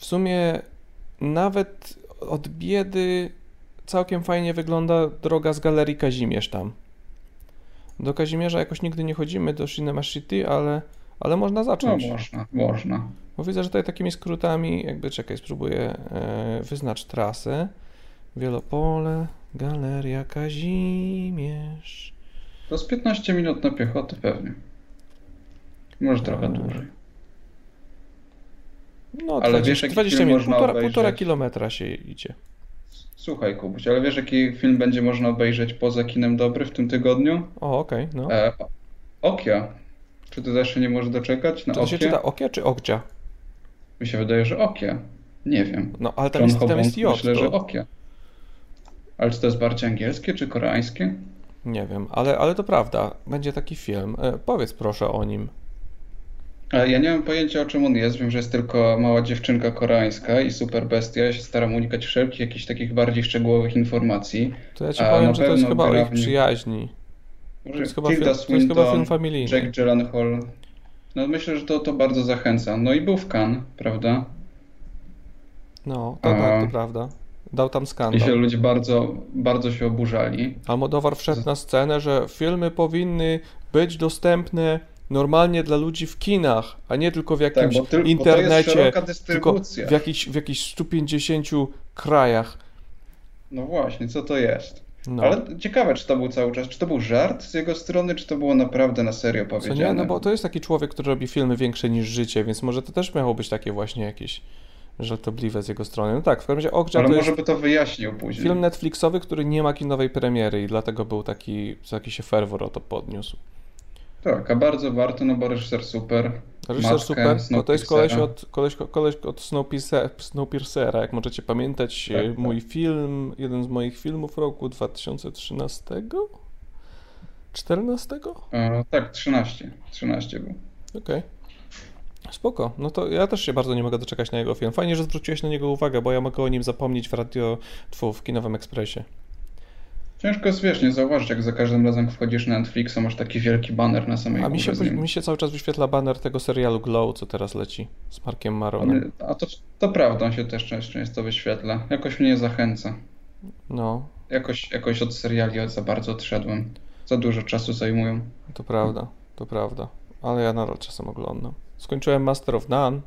W sumie nawet od biedy całkiem fajnie wygląda droga z galerii Kazimierz tam. Do Kazimierza jakoś nigdy nie chodzimy, do Cinema City, ale, ale można zacząć. No można, można. Bo widzę, że tutaj takimi skrótami, jakby czekaj, spróbuję e, wyznacz trasę. Wielopole, Galeria Kazimierz. To z 15 minut na piechotę pewnie. Może trochę dłużej. No, ale 20, wiesz, 20 minut, półtora, półtora kilometra się idzie. Słuchaj, Kubuś, ale wiesz, jaki film będzie można obejrzeć poza kinem dobry w tym tygodniu? O, okej, okay, no. E, Okia. Czy ty się nie możesz doczekać na to, się czyta Okia czy Okcia? Mi się wydaje, że Okia. Nie wiem. No, ale tam, jest, tam jest J. Myślę, to... że Okia. Ale czy to jest bardziej angielskie czy koreańskie? Nie wiem, ale, ale to prawda. Będzie taki film. E, powiedz proszę o nim. Ja nie mam pojęcia o czym on jest. Wiem, że jest tylko mała dziewczynka koreańska i super bestia. Ja się staram unikać wszelkich jakichś takich bardziej szczegółowych informacji. To ja ci powiem, że to jest chyba o ich przyjaźni. To jest, chyba film, to jest chyba film familijny. Jack Gyllenhaal. No myślę, że to, to bardzo zachęca. No i był w Cannes, prawda? No, to, A... tak, to prawda. Dał tam I się skandal. ludzie bardzo, bardzo się oburzali. Almodóvar wszedł na scenę, że filmy powinny być dostępne normalnie dla ludzi w kinach, a nie tylko w jakimś Tak, tyl- internecie, tylko w jakichś, w jakichś 150 krajach. No właśnie, co to jest? No. Ale ciekawe, czy to był cały czas, czy to był żart z jego strony, czy to było naprawdę na serio Co powiedziane. nie? No bo to jest taki człowiek, który robi filmy większe niż życie, więc może to też miało być takie właśnie jakieś żartobliwe z jego strony. No tak, w każdym razie Okja Ale to może jest by to wyjaśnił później. film Netflixowy, który nie ma kinowej premiery i dlatego był taki, taki się ferwor o to podniósł. Tak, a bardzo warto, no bo reżyser super. Reżyser Matkę super, no to jest koleś od, koleś, koleś od Snowpiercer- Snowpiercera, jak możecie pamiętać, Tak, tak. mój film, jeden z moich filmów roku 2013? 14? E, tak, 13. 13 był. Okej. Spoko. No to ja też się bardzo nie mogę doczekać na jego film. Fajnie, że zwróciłeś na niego uwagę, bo ja mogę o nim zapomnieć w radio, tfu, w kinowym ekspresie. Ciężko jest, wiesz, nie zauważyć, jak za każdym razem jak wchodzisz na Netflixa, masz taki wielki banner na samej A mi się, mi się cały czas wyświetla banner tego serialu Glow, co teraz leci z Markiem Maronem. On- A to, to prawda, on się też często, wyświetla. Jakoś mnie zachęca. No, Jakoś, jakoś od seriali za bardzo odszedłem. Za dużo czasu zajmują. to prawda, to prawda. Ale ja nadal czasem oglądam. Skończyłem Master of None,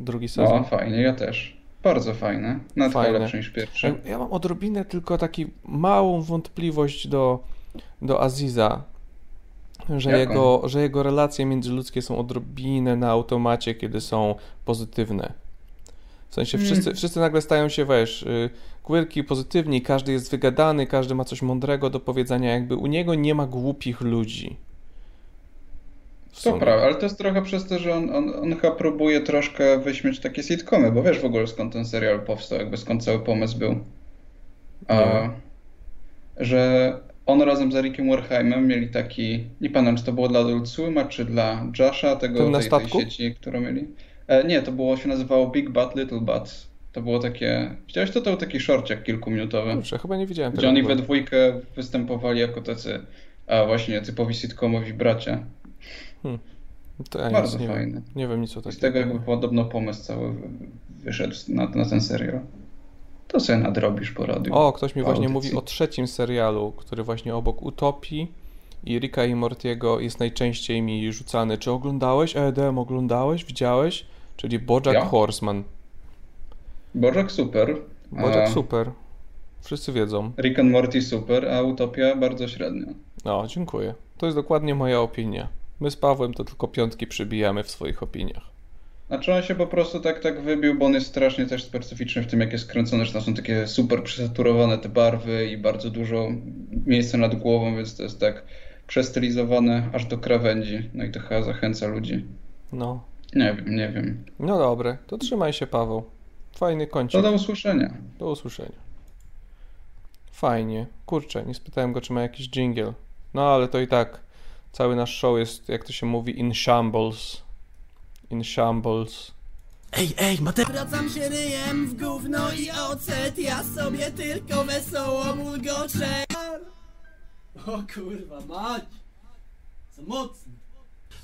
drugi sezon. fajnie, ja też. Bardzo fajne. Chyba Fajne. lepsze niż pierwszy. Ja mam odrobinę tylko taki małą wątpliwość do, do Aziza, że Jaką? jego, że jego relacje międzyludzkie są odrobinę na automacie, kiedy są pozytywne. W sensie Mm. wszyscy, wszyscy nagle stają się, wiesz, y, quirky, pozytywni, każdy jest wygadany, każdy ma coś mądrego do powiedzenia, jakby u niego nie ma głupich ludzi. To prawda, ale to jest trochę przez to, że on, on, on chyba próbuje troszkę wyśmieć takie sitcomy, bo wiesz w ogóle skąd ten serial powstał, jakby skąd cały pomysł był. A, Nie. że on razem z Ericiem Werheimem mieli taki, nie pamiętam czy to było dla Adult Swima, czy dla Josha, tego, tej, tej sieci, którą mieli. E, nie, to było, się nazywało Big Butt, Little Butt. To było takie, widziałeś to? To był taki shortciak kilkuminutowy. Kurczę, chyba nie widziałem Gdzie oni we dwójkę występowali jako tacy a właśnie typowi sitcomowi bracia. To ja Bardzo nic nie fajne. Wiem. Nie wiem nic o Z takim. tego jakby podobno pomysł cały wy- wyszedł na, na ten serial. To sobie nadrobisz po radiu. O, ktoś mi właśnie mówi o trzecim serialu, który właśnie obok Utopii i Ricka i Mortiego jest najczęściej mi rzucany. Czy oglądałeś? EDM oglądałeś? Widziałeś? Czyli Bojack Ja? Horseman. Bojack super. Bojack a super. Wszyscy wiedzą. Rick and Morty super, a Utopia bardzo średnio. O, dziękuję. To jest dokładnie moja opinia. My z Pawłem to tylko piątki przybijamy w swoich opiniach. Znaczy on się po prostu tak tak wybił, bo on jest strasznie też specyficzny w tym, jak jest kręcony, że tam są takie super przesaturowane te barwy i bardzo dużo miejsca nad głową, więc to jest tak przestylizowane aż do krawędzi. No i to chyba zachęca ludzi. No. Nie wiem, nie wiem. No dobre, to trzymaj się Paweł. Fajny kończyk. To do usłyszenia. Do usłyszenia. Fajnie. Kurczę, nie spytałem go, czy ma jakiś jingle. No ale to i tak. Cały nasz show jest, jak to się mówi, in shambles. In shambles. Ej, ej, Mateusz! Wracam się ryjem w gówno i ocet, ja sobie tylko wesoło bulgoczę. O kurwa, mać! Co mocny.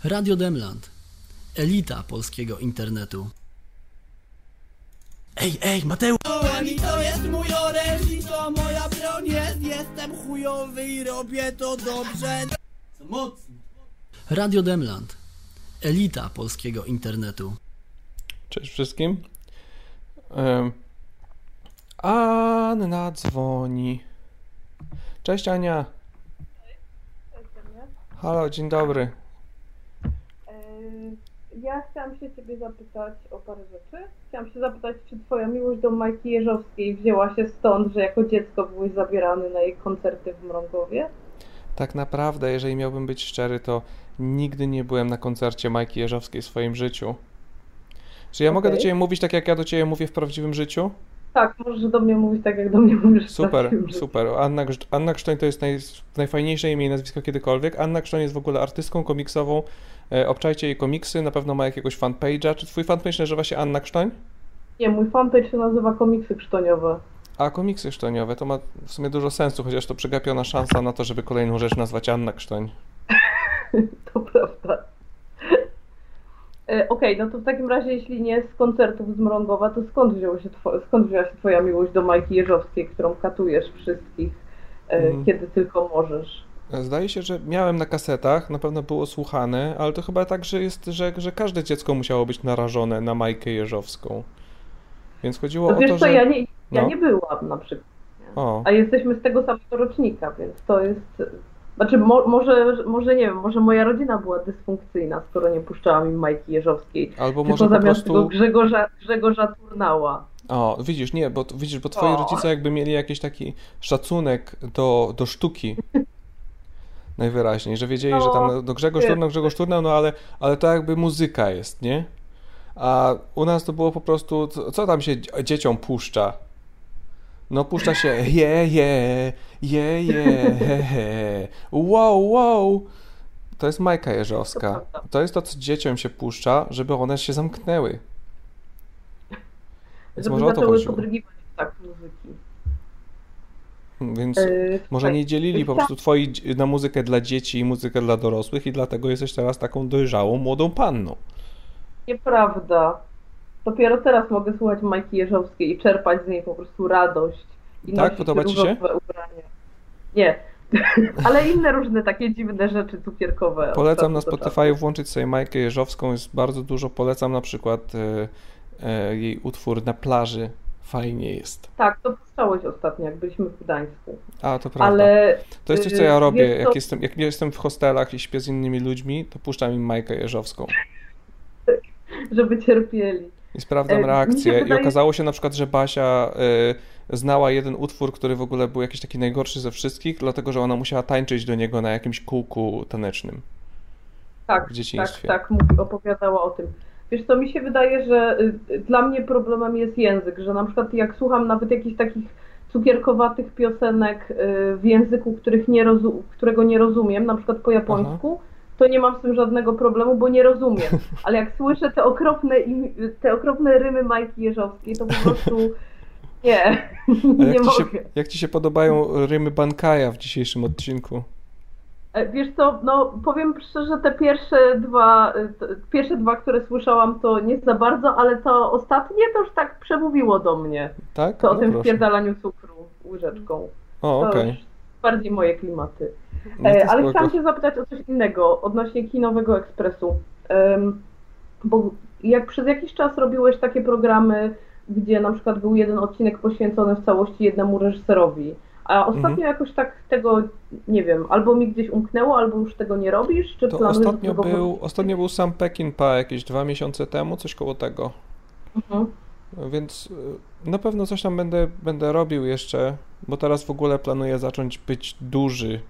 Radio Demland. Elita polskiego internetu. Ej, ej, Mateusz! I to jest mój oręż i to moja broń jest, jestem chujowy i robię to dobrze. Co mocny. Radio Demland. Elita polskiego internetu. Cześć wszystkim. Em, Anna dzwoni. Cześć Ania. Halo, dzień dobry. Ja chciałam się Ciebie zapytać o parę rzeczy. Chciałam się zapytać, czy Twoja miłość do Majki Jeżowskiej wzięła się stąd, że jako dziecko byłeś zabierany na jej koncerty w Mrągowie? Tak naprawdę, jeżeli miałbym być szczery, to nigdy nie byłem na koncercie Majki Jeżowskiej w swoim życiu. Czy ja mogę do. Ciebie mówić tak, jak ja do Ciebie mówię w prawdziwym życiu? Tak, możesz do mnie mówić tak, jak do mnie mówisz. w Super, prawdziwym życiu. super. Anna, Anna Krztoń to jest naj, najfajniejsze imię i nazwisko kiedykolwiek. Anna Krztoń jest w ogóle artystką komiksową. E, obczajcie jej komiksy, na pewno ma jakiegoś fanpage'a. Czy twój fanpage nazywa się Anna Krztoń? Nie, mój fanpage się nazywa Komiksy Krztoniowe. A komiksy sztoniowe, to ma w sumie dużo sensu, chociaż to przegapiona szansa na to, żeby kolejną rzecz nazwać Anna Krztoń. To prawda. E, Okej, no to w takim razie, jeśli nie z koncertów z Mrągowa, to skąd, wzięło się two, skąd wzięła się Twoja miłość do Majki Jeżowskiej, którą katujesz wszystkich, e, Mhm. kiedy tylko możesz? Zdaje się, że miałem na kasetach, na pewno było słuchane, ale to chyba tak, że jest, że, że każde dziecko musiało być narażone na Majkę Jeżowską. Więc chodziło No o wiesz to, że... ja nie, ja no. nie byłam na przykład, O, a jesteśmy z tego samego rocznika, więc to jest... Znaczy, mo, może, może nie wiem, może moja rodzina była dysfunkcyjna, skoro nie puszczała mi Majki Jeżowskiej. albo może po zamiast prostu... tego Grzegorza, Grzegorza Turnała. O, widzisz, nie, bo widzisz, bo twoi O. rodzice jakby mieli jakiś taki szacunek do, do sztuki. Najwyraźniej, że wiedzieli, że tam No, no, Grzegorz. Turnał, Grzegorz Turnał, no ale, ale to jakby muzyka jest, nie? A u nas to było po prostu, co, tam się dzie- dzieciom puszcza? No puszcza się je, je, je, je, he, he, wow, wow. To jest Majka Jeżowska. To jest to, co dzieciom się puszcza, żeby one się zamknęły. Więc Żeby może o to chodziło. tak muzyki. Więc Yy, może nie dzielili po prostu twoi na muzykę dla dzieci i muzykę dla dorosłych i dlatego jesteś teraz taką dojrzałą, młodą panną. Nieprawda. Dopiero teraz mogę słuchać Majki Jeżowskiej i czerpać z niej po prostu radość. I Tak? Podoba ci się? ubrania. Nie. Ale inne różne takie dziwne rzeczy cukierkowe. Polecam na. Spotify włączyć sobie Majkę Jeżowską, jest bardzo dużo. Polecam na przykład e, e, jej utwór Na plaży. Fajnie jest. Tak, to puszczałeś ostatnio, jak byliśmy w Gdańsku. A, to prawda. Ale, To jest coś, co y, ja robię. Jak co? jestem, jak jestem w hostelach i śpię z innymi ludźmi, to puszczam im Majkę Jeżowską. Żeby cierpieli. I sprawdzam E, się reakcję. I wydaje- okazało się na przykład, że Basia y, znała jeden utwór, który w ogóle był jakiś taki najgorszy ze wszystkich, dlatego że ona musiała tańczyć do niego na jakimś kółku tanecznym. Tak, w tak, dzieciństwie. tak, mówi, opowiadała o tym. Wiesz co, mi się wydaje, że y, dla mnie problemem jest język, że na przykład jak słucham nawet jakichś takich cukierkowatych piosenek y, w języku, których nie którego nie rozumiem, na przykład po japońsku, to nie mam z tym żadnego problemu, bo nie rozumiem. Ale jak słyszę te okropne, te okropne rymy Majki Jeżowskiej, to po prostu nie, nie jak ci, się, mogę. jak ci się podobają rymy Bankaja w dzisiejszym odcinku? E, Wiesz co, no powiem szczerze, te pierwsze dwa, y, t- pierwsze dwa, które słyszałam, to nie za bardzo, ale to ostatnie to już tak przemówiło do mnie. Tak? To o No tym proszę. wpierdalaniu cukru łyżeczką. O, okej. już bardziej moje klimaty. No E, ale spoko. chciałam Cię zapytać o coś innego odnośnie kinowego ekspresu. Bo jak przez jakiś czas robiłeś takie programy, gdzie na przykład był jeden odcinek poświęcony w całości jednemu reżyserowi, a ostatnio Mhm. jakoś tak tego, nie wiem, albo mi gdzieś umknęło, albo już tego nie robisz, czy To planujesz ostatnio tego był, ostatnio był sam Peckinpah jakieś dwa miesiące temu, coś koło tego. Mhm. Więc y, na pewno coś tam będę, będę robił jeszcze, bo teraz w ogóle planuję zacząć być duży.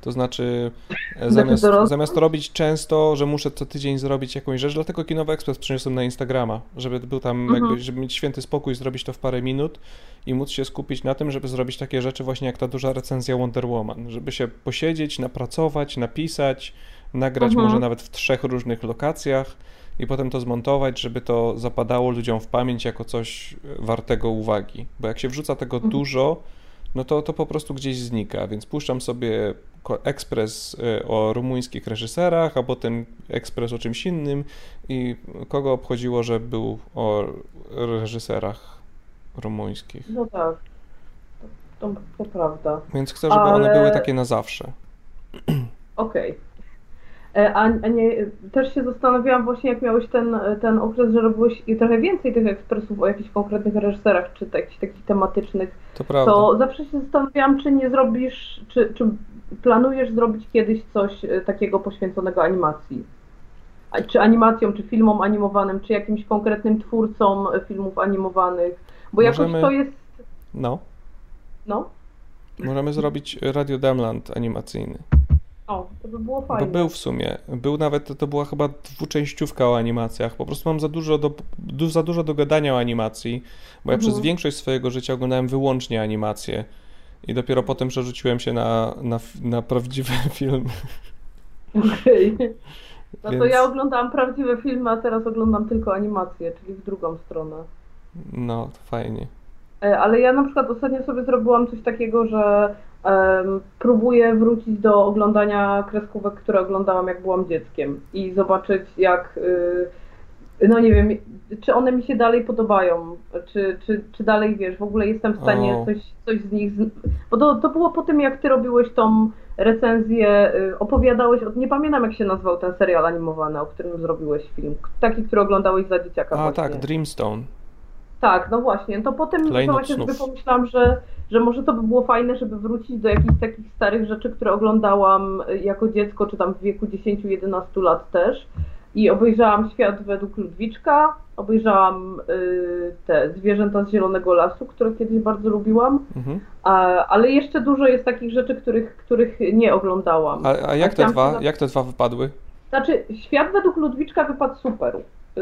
To znaczy, e, zamiast, zamiast robić często, że muszę co tydzień zrobić jakąś rzecz, dlatego Kinowy Ekspres przyniosłem na Instagrama, żeby był tam, Mhm. jakby, żeby mieć święty spokój, zrobić to w parę minut i móc się skupić na tym, żeby zrobić takie rzeczy właśnie jak ta duża recenzja Wonder Woman, żeby się posiedzieć, napracować, napisać, nagrać Mhm. może nawet w trzech różnych lokacjach i potem to zmontować, żeby to zapadało ludziom w pamięć jako coś e, wartego uwagi. Bo jak się wrzuca tego Mhm. dużo, no to to po prostu gdzieś znika, więc puszczam sobie ekspres e, o rumuńskich reżyserach, a potem ekspres o czymś innym i kogo obchodziło, że był o reżyserach rumuńskich. No tak, to, to, to prawda. Więc chcę, żeby one Ale- były takie na zawsze. Okej. E, A, a nie, też się zastanawiałam właśnie, jak miałeś ten, ten okres, że robiłeś trochę więcej tych ekspresów o jakichś konkretnych reżyserach, czy tak- jakichś takich tematycznych, To prawda. to zawsze się zastanawiałam, czy nie zrobisz, czy, czy planujesz zrobić kiedyś coś e, takiego poświęconego animacji. Czy animacjom, czy filmom animowanym, czy jakimś konkretnym twórcom e, filmów animowanych, bo jakoś Możemy- to jest, No, no, możemy zrobić Radio Damland animacyjny. O, to by było Bo fajne. był w sumie. Był nawet, to była chyba dwuczęściówka o animacjach. Po prostu mam za dużo do, du, za dużo do gadania o animacji, bo ja Mhm. przez większość swojego życia oglądałem wyłącznie animacje. I dopiero potem przerzuciłem się na, na, na prawdziwy film. Okej. No to Więc- ja oglądałam prawdziwe filmy, a teraz oglądam tylko animacje, czyli w drugą stronę. No, to fajnie. E, Ale ja na przykład ostatnio sobie zrobiłam coś takiego, że próbuję wrócić do oglądania kreskówek, które oglądałam jak byłam dzieckiem i zobaczyć jak, y, no nie wiem, czy one mi się dalej podobają, czy, czy, czy dalej, wiesz, w ogóle jestem w stanie coś, coś z nich, bo to, to było po tym jak ty robiłeś tą recenzję, y, opowiadałeś, o, nie pamiętam jak się nazywał ten serial animowany, o którym zrobiłeś film, taki, który oglądałeś za dzieciaka A właśnie. tak, Dreamstone. Tak, no właśnie. To potem Klejnot właśnie sobie pomyślałam, że, że może to by było fajne, żeby wrócić do jakichś takich starych rzeczy, które oglądałam y, jako dziecko, czy tam w wieku 10-11 lat też. I obejrzałam Świat według Ludwiczka, obejrzałam y, te Zwierzęta z Zielonego Lasu, które kiedyś bardzo lubiłam, Mhm. a, ale jeszcze dużo jest takich rzeczy, których, których nie oglądałam. A, a jak te chciałam dwa, za- jak te dwa wypadły? znaczy, świat według Ludwiczka wypadł super.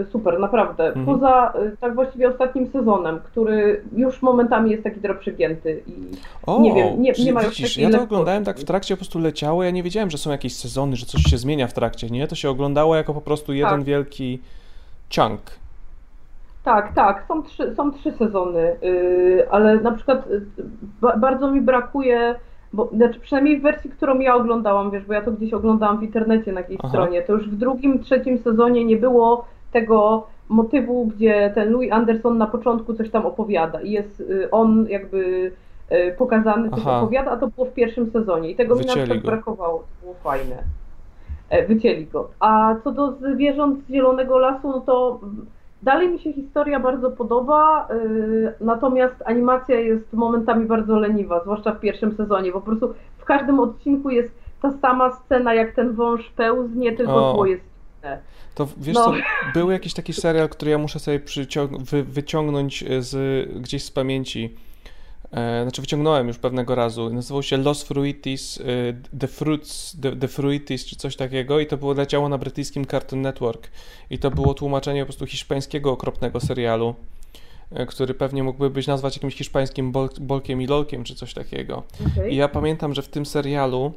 Super, naprawdę. Mhm. Poza y, tak właściwie ostatnim sezonem, który już momentami jest taki trochę przegięty i O, nie wiem, nie, nie ma już widzisz, takiej ja to oglądałem tak w trakcie, po prostu leciało, ja nie wiedziałem, że są jakieś sezony, że coś się zmienia w trakcie, nie? To się oglądało jako po prostu jeden Tak. wielki chunk. Tak, tak, są trzy, są trzy sezony, y, ale na przykład y, ba, bardzo mi brakuje, bo znaczy przynajmniej w wersji, którą ja oglądałam, wiesz, bo ja to gdzieś oglądałam w internecie na jakiejś Aha. stronie, to już w drugim, trzecim sezonie nie było tego motywu, gdzie ten Louis Anderson na początku coś tam opowiada i jest y, on jakby y, pokazany, coś Aha. opowiada, a to było w pierwszym sezonie i tego mi na Wycięli przykład go. brakowało, to było fajne. E, Wycięli go. A co do zwierząt z Zielonego Lasu, no to dalej mi się historia bardzo podoba, yy, natomiast animacja jest momentami bardzo leniwa, zwłaszcza w pierwszym sezonie, po prostu w każdym odcinku jest ta sama scena, jak ten wąż pełznie, tylko tło jest inne. To wiesz No. co, był jakiś taki serial, który ja muszę sobie wy- wyciągnąć z, gdzieś z pamięci. E, znaczy wyciągnąłem już pewnego razu. Nazywał się Los Fruitis, e, The Fruits, The, The Fruitis, czy coś takiego i to było leciało na brytyjskim Cartoon Network. I to było tłumaczenie po prostu hiszpańskiego okropnego serialu, e, który pewnie mógłby być nazwać jakimś hiszpańskim bol, bolkiem i lolkiem, czy coś takiego. Okej. I ja pamiętam, że w tym serialu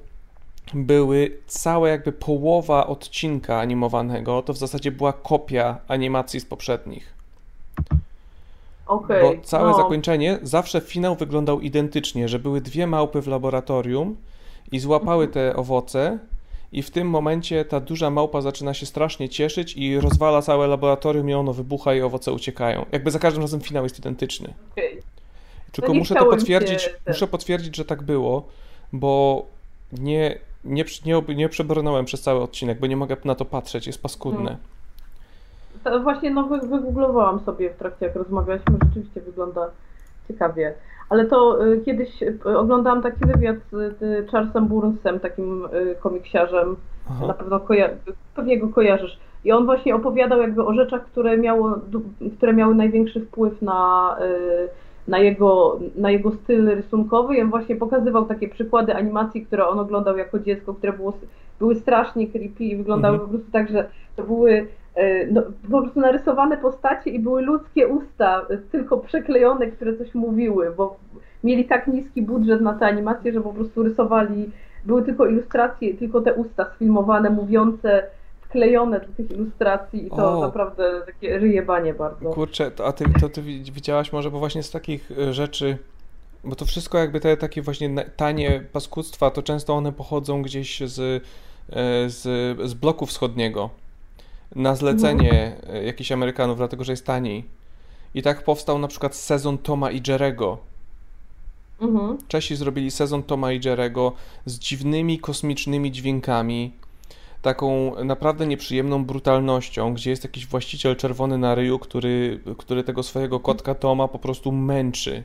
były całe jakby połowa odcinka animowanego, to w zasadzie była kopia animacji z poprzednich. Okej, Bo całe no. zakończenie, zawsze finał wyglądał identycznie, że były dwie małpy w laboratorium i złapały te owoce i w tym momencie ta duża małpa zaczyna się strasznie cieszyć i rozwala całe laboratorium i ono wybucha i owoce uciekają. Jakby za każdym razem finał jest identyczny. Okej. Tylko nie muszę to potwierdzić, muszę potwierdzić, że tak było, bo nie, nie, nie, nie przebrnąłem przez cały odcinek, bo nie mogę na to patrzeć, jest paskudne. To właśnie no, wy- wygooglowałam sobie w trakcie, jak rozmawialiśmy, rzeczywiście wygląda ciekawie. Ale to y, kiedyś y, oglądałam taki wywiad z y, Charlesem Burnsem, takim y, komiksiarzem, Aha. na pewno koja- pewnie go kojarzysz. I on właśnie opowiadał jakby o rzeczach, które, miało, które miały największy wpływ na, y, na, jego, na jego styl rysunkowy. I on właśnie pokazywał takie przykłady animacji, które on oglądał jako dziecko, które było, były strasznie creepy i wyglądały Mhm. po prostu tak, że to były y, no, po prostu narysowane postacie i były ludzkie usta, y, tylko przeklejone, które coś mówiły, bo mieli tak niski budżet na te animacje, że po prostu rysowali, były tylko ilustracje, tylko te usta sfilmowane, mówiące, wklejone do tych ilustracji i to O. naprawdę takie ryjebanie bardzo. Kurczę, a ty, to ty wi- widziałaś może, bo właśnie z takich y, rzeczy, bo to wszystko jakby te takie właśnie tanie paskudztwa, to często one pochodzą gdzieś z, y, z, z bloku wschodniego na zlecenie y, jakichś Amerykanów, dlatego że jest taniej. I tak powstał na przykład sezon Toma i Jerego. Mhm. Czesi zrobili sezon Toma i Jerego z dziwnymi kosmicznymi dźwiękami, taką naprawdę nieprzyjemną brutalnością, gdzie jest jakiś właściciel czerwony na ryju, który, który tego swojego kotka Toma po prostu męczy.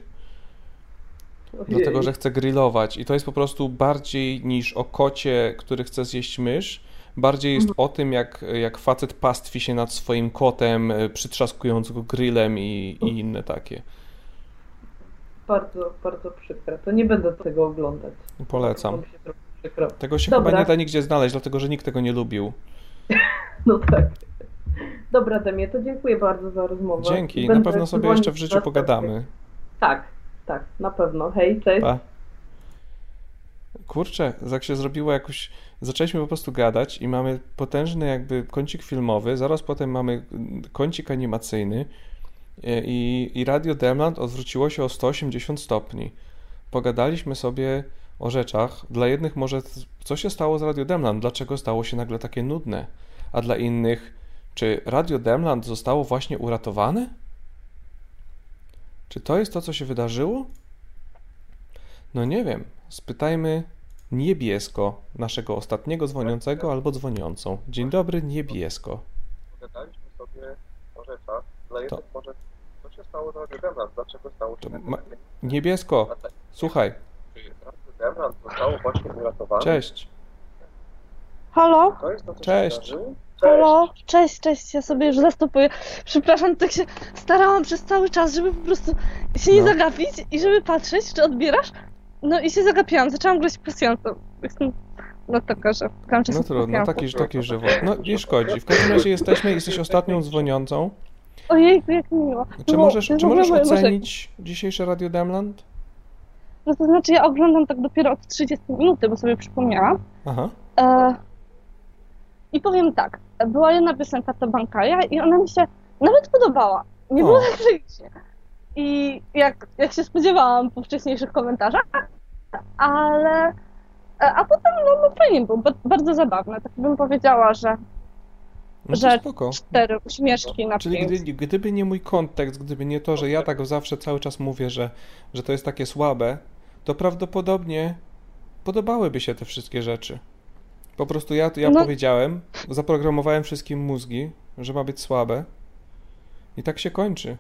Dlatego, że chce grillować. I to jest po prostu bardziej niż o kocie, który chce zjeść mysz. Bardziej jest o tym, jak, jak facet pastwi się nad swoim kotem, y, przytrzaskując go grillem i, i inne takie. Bardzo, bardzo przykre. To nie będę tego oglądać. Polecam. To Tego się Dobra. chyba nie da nigdzie znaleźć, dlatego że nikt tego nie lubił. No tak. Dobra, Demie, to dziękuję bardzo za rozmowę. Dzięki, Będę na pewno sobie jeszcze w życiu pogadamy. Tak, tak, na pewno. Hej, cześć. Pa. Kurczę, jak się zrobiło jakoś... Zaczęliśmy po prostu gadać i mamy potężny jakby kącik filmowy, zaraz potem mamy kącik animacyjny i, i Radio Demland odwróciło się o 180 stopni. Pogadaliśmy sobie o rzeczach. Dla jednych może co się stało z Radio Demland, dlaczego stało się nagle takie nudne, a dla innych czy Radio Demland zostało właśnie uratowane? Czy to jest to, co się wydarzyło? No nie wiem. Spytajmy niebiesko naszego ostatniego dzwoniącego albo dzwoniącą. Dzień dobry, niebiesko. Pogadaliśmy sobie o rzeczach. Dla To- jednych może co się stało z Radio Demland? Dlaczego stało się ma- Niebiesko, słuchaj, Czy Radio Demland zostało właśnie uratowane? cześć. Halo? To jest to, co się Cześć. Halo? Cześć, cześć, ja sobie już zastopuję. Przepraszam, tak się starałam przez cały czas, żeby po prostu się nie No. zagapić i żeby patrzeć, czy odbierasz. No i się zagapiłam, zaczęłam grać pasjansem. Jestem no taka, że kończę No trudno, taki, taki żywot. No nie szkodzi. W każdym razie jesteśmy, jesteś ostatnią dzwoniącą. Ojejku, jak miło. Czy No, możesz, to czy w ogóle możesz moje marzenie. ocenić dzisiejsze Radio Demland? No to znaczy, ja oglądam tak dopiero od 30 minuty, bo sobie przypomniałam. Aha. E, I powiem tak, była jedna piosenka to Bankaja i ona mi się nawet podobała. Nie było tragicznie. I jak, jak się spodziewałam po wcześniejszych komentarzach, ale e, a potem no, no fajnie było, ba- bardzo zabawne. Tak bym powiedziała, że, No że spoko. cztery uśmieszki na Czyli gdy, gdyby nie mój kontekst, gdyby nie to, że ja tak zawsze cały czas mówię, że, że to jest takie słabe, to prawdopodobnie podobałyby się te wszystkie rzeczy. Po prostu ja, ja No. powiedziałem, zaprogramowałem wszystkim mózgi, że ma być słabe i tak się kończy.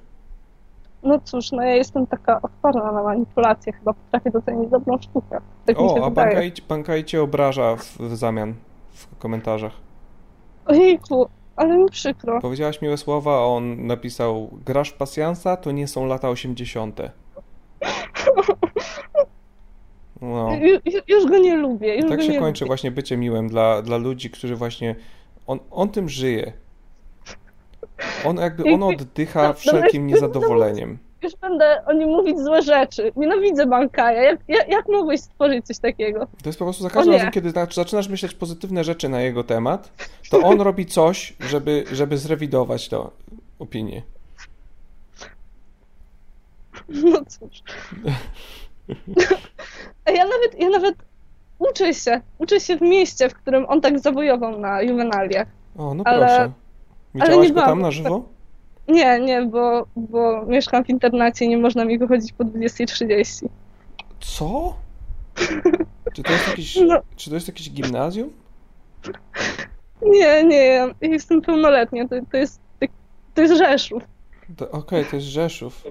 No cóż, no ja jestem taka odporna na manipulacje, chyba potrafię docenić dobrą sztukę. Tak O, a. Bankaj, Bankaj cię obraża w, w zamian w komentarzach. Ojejku, ale mi przykro. Powiedziałaś miłe słowa, a on napisał grasz pasjansa, to nie są lata 80. No. Ju, ju, już go nie lubię. Już Tak się kończy lubię. właśnie bycie miłym dla, dla ludzi, którzy właśnie. On, on tym żyje. On jakby on oddycha wszelkim niezadowoleniem. Już będę o nim mówić złe rzeczy. Nienawidzę Bankaja. Jak, jak, jak mogłeś stworzyć coś takiego? To jest po prostu za każdym razem, kiedy zac- zaczynasz myśleć pozytywne rzeczy na jego temat, to on robi coś, żeby, żeby zrewidować tę opinię. No cóż. Ja nawet, ja nawet uczę się. Uczę się w mieście, w którym on tak zawojował na juwenaliach. O, no Ale- proszę. ale Widziałaś nie go tam na żywo? Nie, nie, bo, bo mieszkam w internacie i nie można mi wychodzić po 20.30. Co? Czy to jest jakieś, No. czy to jest jakieś gimnazjum? Nie, nie, ja jestem pełnoletnia. To, to, jest, to jest Rzeszów. Okej, to jest Rzeszów.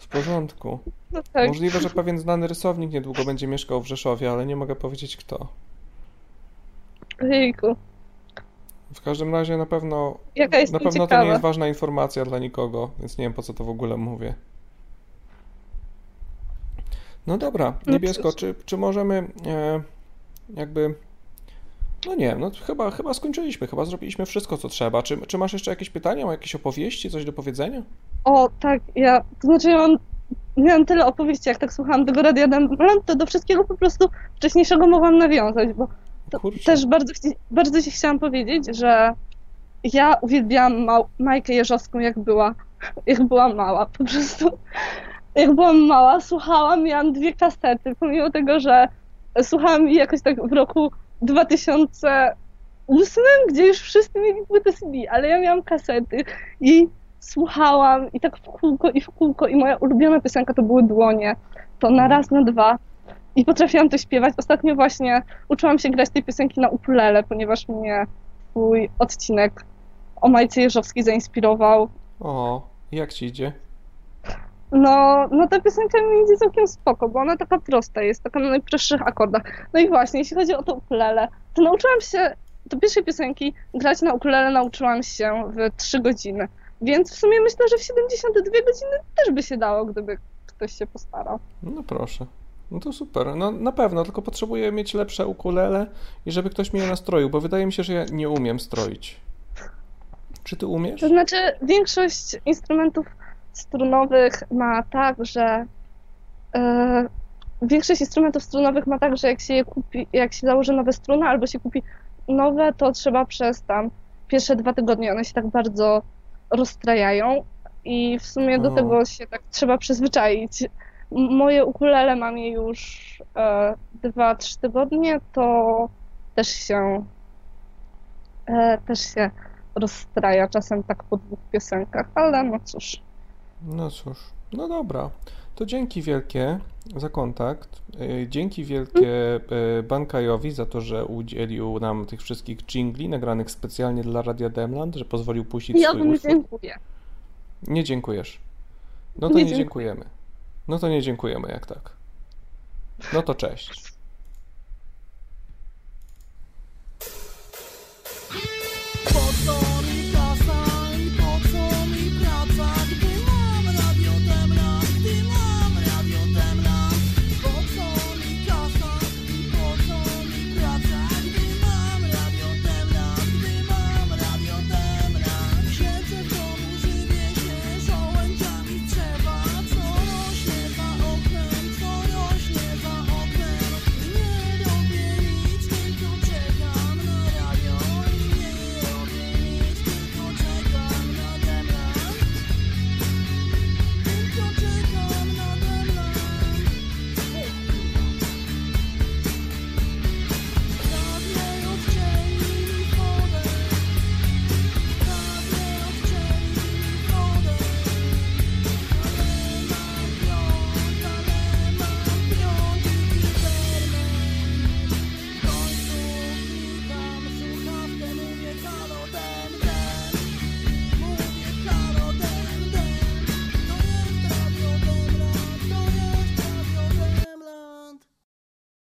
W porządku. No tak. Możliwe, że pewien znany rysownik niedługo będzie mieszkał w Rzeszowie, ale nie mogę powiedzieć kto. Ojejku. W każdym razie na pewno, Jaka jest na to pewno to ciekawa. nie jest ważna informacja dla nikogo, więc nie wiem po co to w ogóle mówię. No dobra, No niebiesko, czy, czy możemy e, jakby. No nie wiem, no chyba, chyba skończyliśmy, chyba zrobiliśmy wszystko co trzeba. Czy, czy masz jeszcze jakieś pytania, jakieś opowieści, coś do powiedzenia? O, tak, ja, to znaczy ja mam, miałam tyle opowieści, jak tak słuchałam tego Radia Demland, to do wszystkiego po prostu wcześniejszego mogłam nawiązać, bo też bardzo, bardzo ci chciałam powiedzieć, że ja uwielbiałam Majkę Jeżowską, jak była, jak była mała, po prostu. Jak byłam mała, słuchałam, miałam dwie kasety, pomimo tego, że słuchałam jej jakoś tak w roku 2008, gdzie już wszyscy mieli płytę CD, ale ja miałam kasety i słuchałam i tak w kółko i w kółko i moja ulubiona piosenka to były Dłonie, to na raz, na dwa i potrafiłam to śpiewać. Ostatnio właśnie uczyłam się grać tej piosenki na ukulele, ponieważ mnie twój odcinek o Majce Jeżowskiej zainspirował. O, jak ci idzie? No, no ta piosenka mi idzie całkiem spoko, bo ona taka prosta jest, taka na najprostszych akordach. No i właśnie, jeśli chodzi o to ukulele, to nauczyłam się do pierwszej piosenki grać na ukulele nauczyłam się w 3 godziny. Więc w sumie myślę, że w 72 godziny też by się dało, gdyby ktoś się postarał. No proszę. No to super. No na pewno, tylko potrzebuję mieć lepsze ukulele i żeby ktoś mnie nastroił, bo wydaje mi się, że ja nie umiem stroić. Czy ty umiesz? To znaczy, większość instrumentów strunowych ma tak, że e, większość instrumentów strunowych ma tak, że jak się je kupi, jak się założy nowe struny albo się kupi nowe, to trzeba przez tam pierwsze dwa tygodnie one się tak bardzo rozstrajają i w sumie do tego się tak trzeba przyzwyczaić. moje ukulele mam je już e, 2-3 tygodnie, to też się e, też się rozstraja czasem tak po dwóch piosenkach, ale no cóż. No cóż, no dobra. To dzięki wielkie za kontakt. E, dzięki wielkie e, Bankajowi za to, że udzielił nam tych wszystkich jingli nagranych specjalnie dla Radia Demland, że pozwolił puścić Ja swój utwór. dziękuję. Nie dziękujesz. No to Nie nie dziękujemy. No to nie dziękujemy jak tak. No to cześć.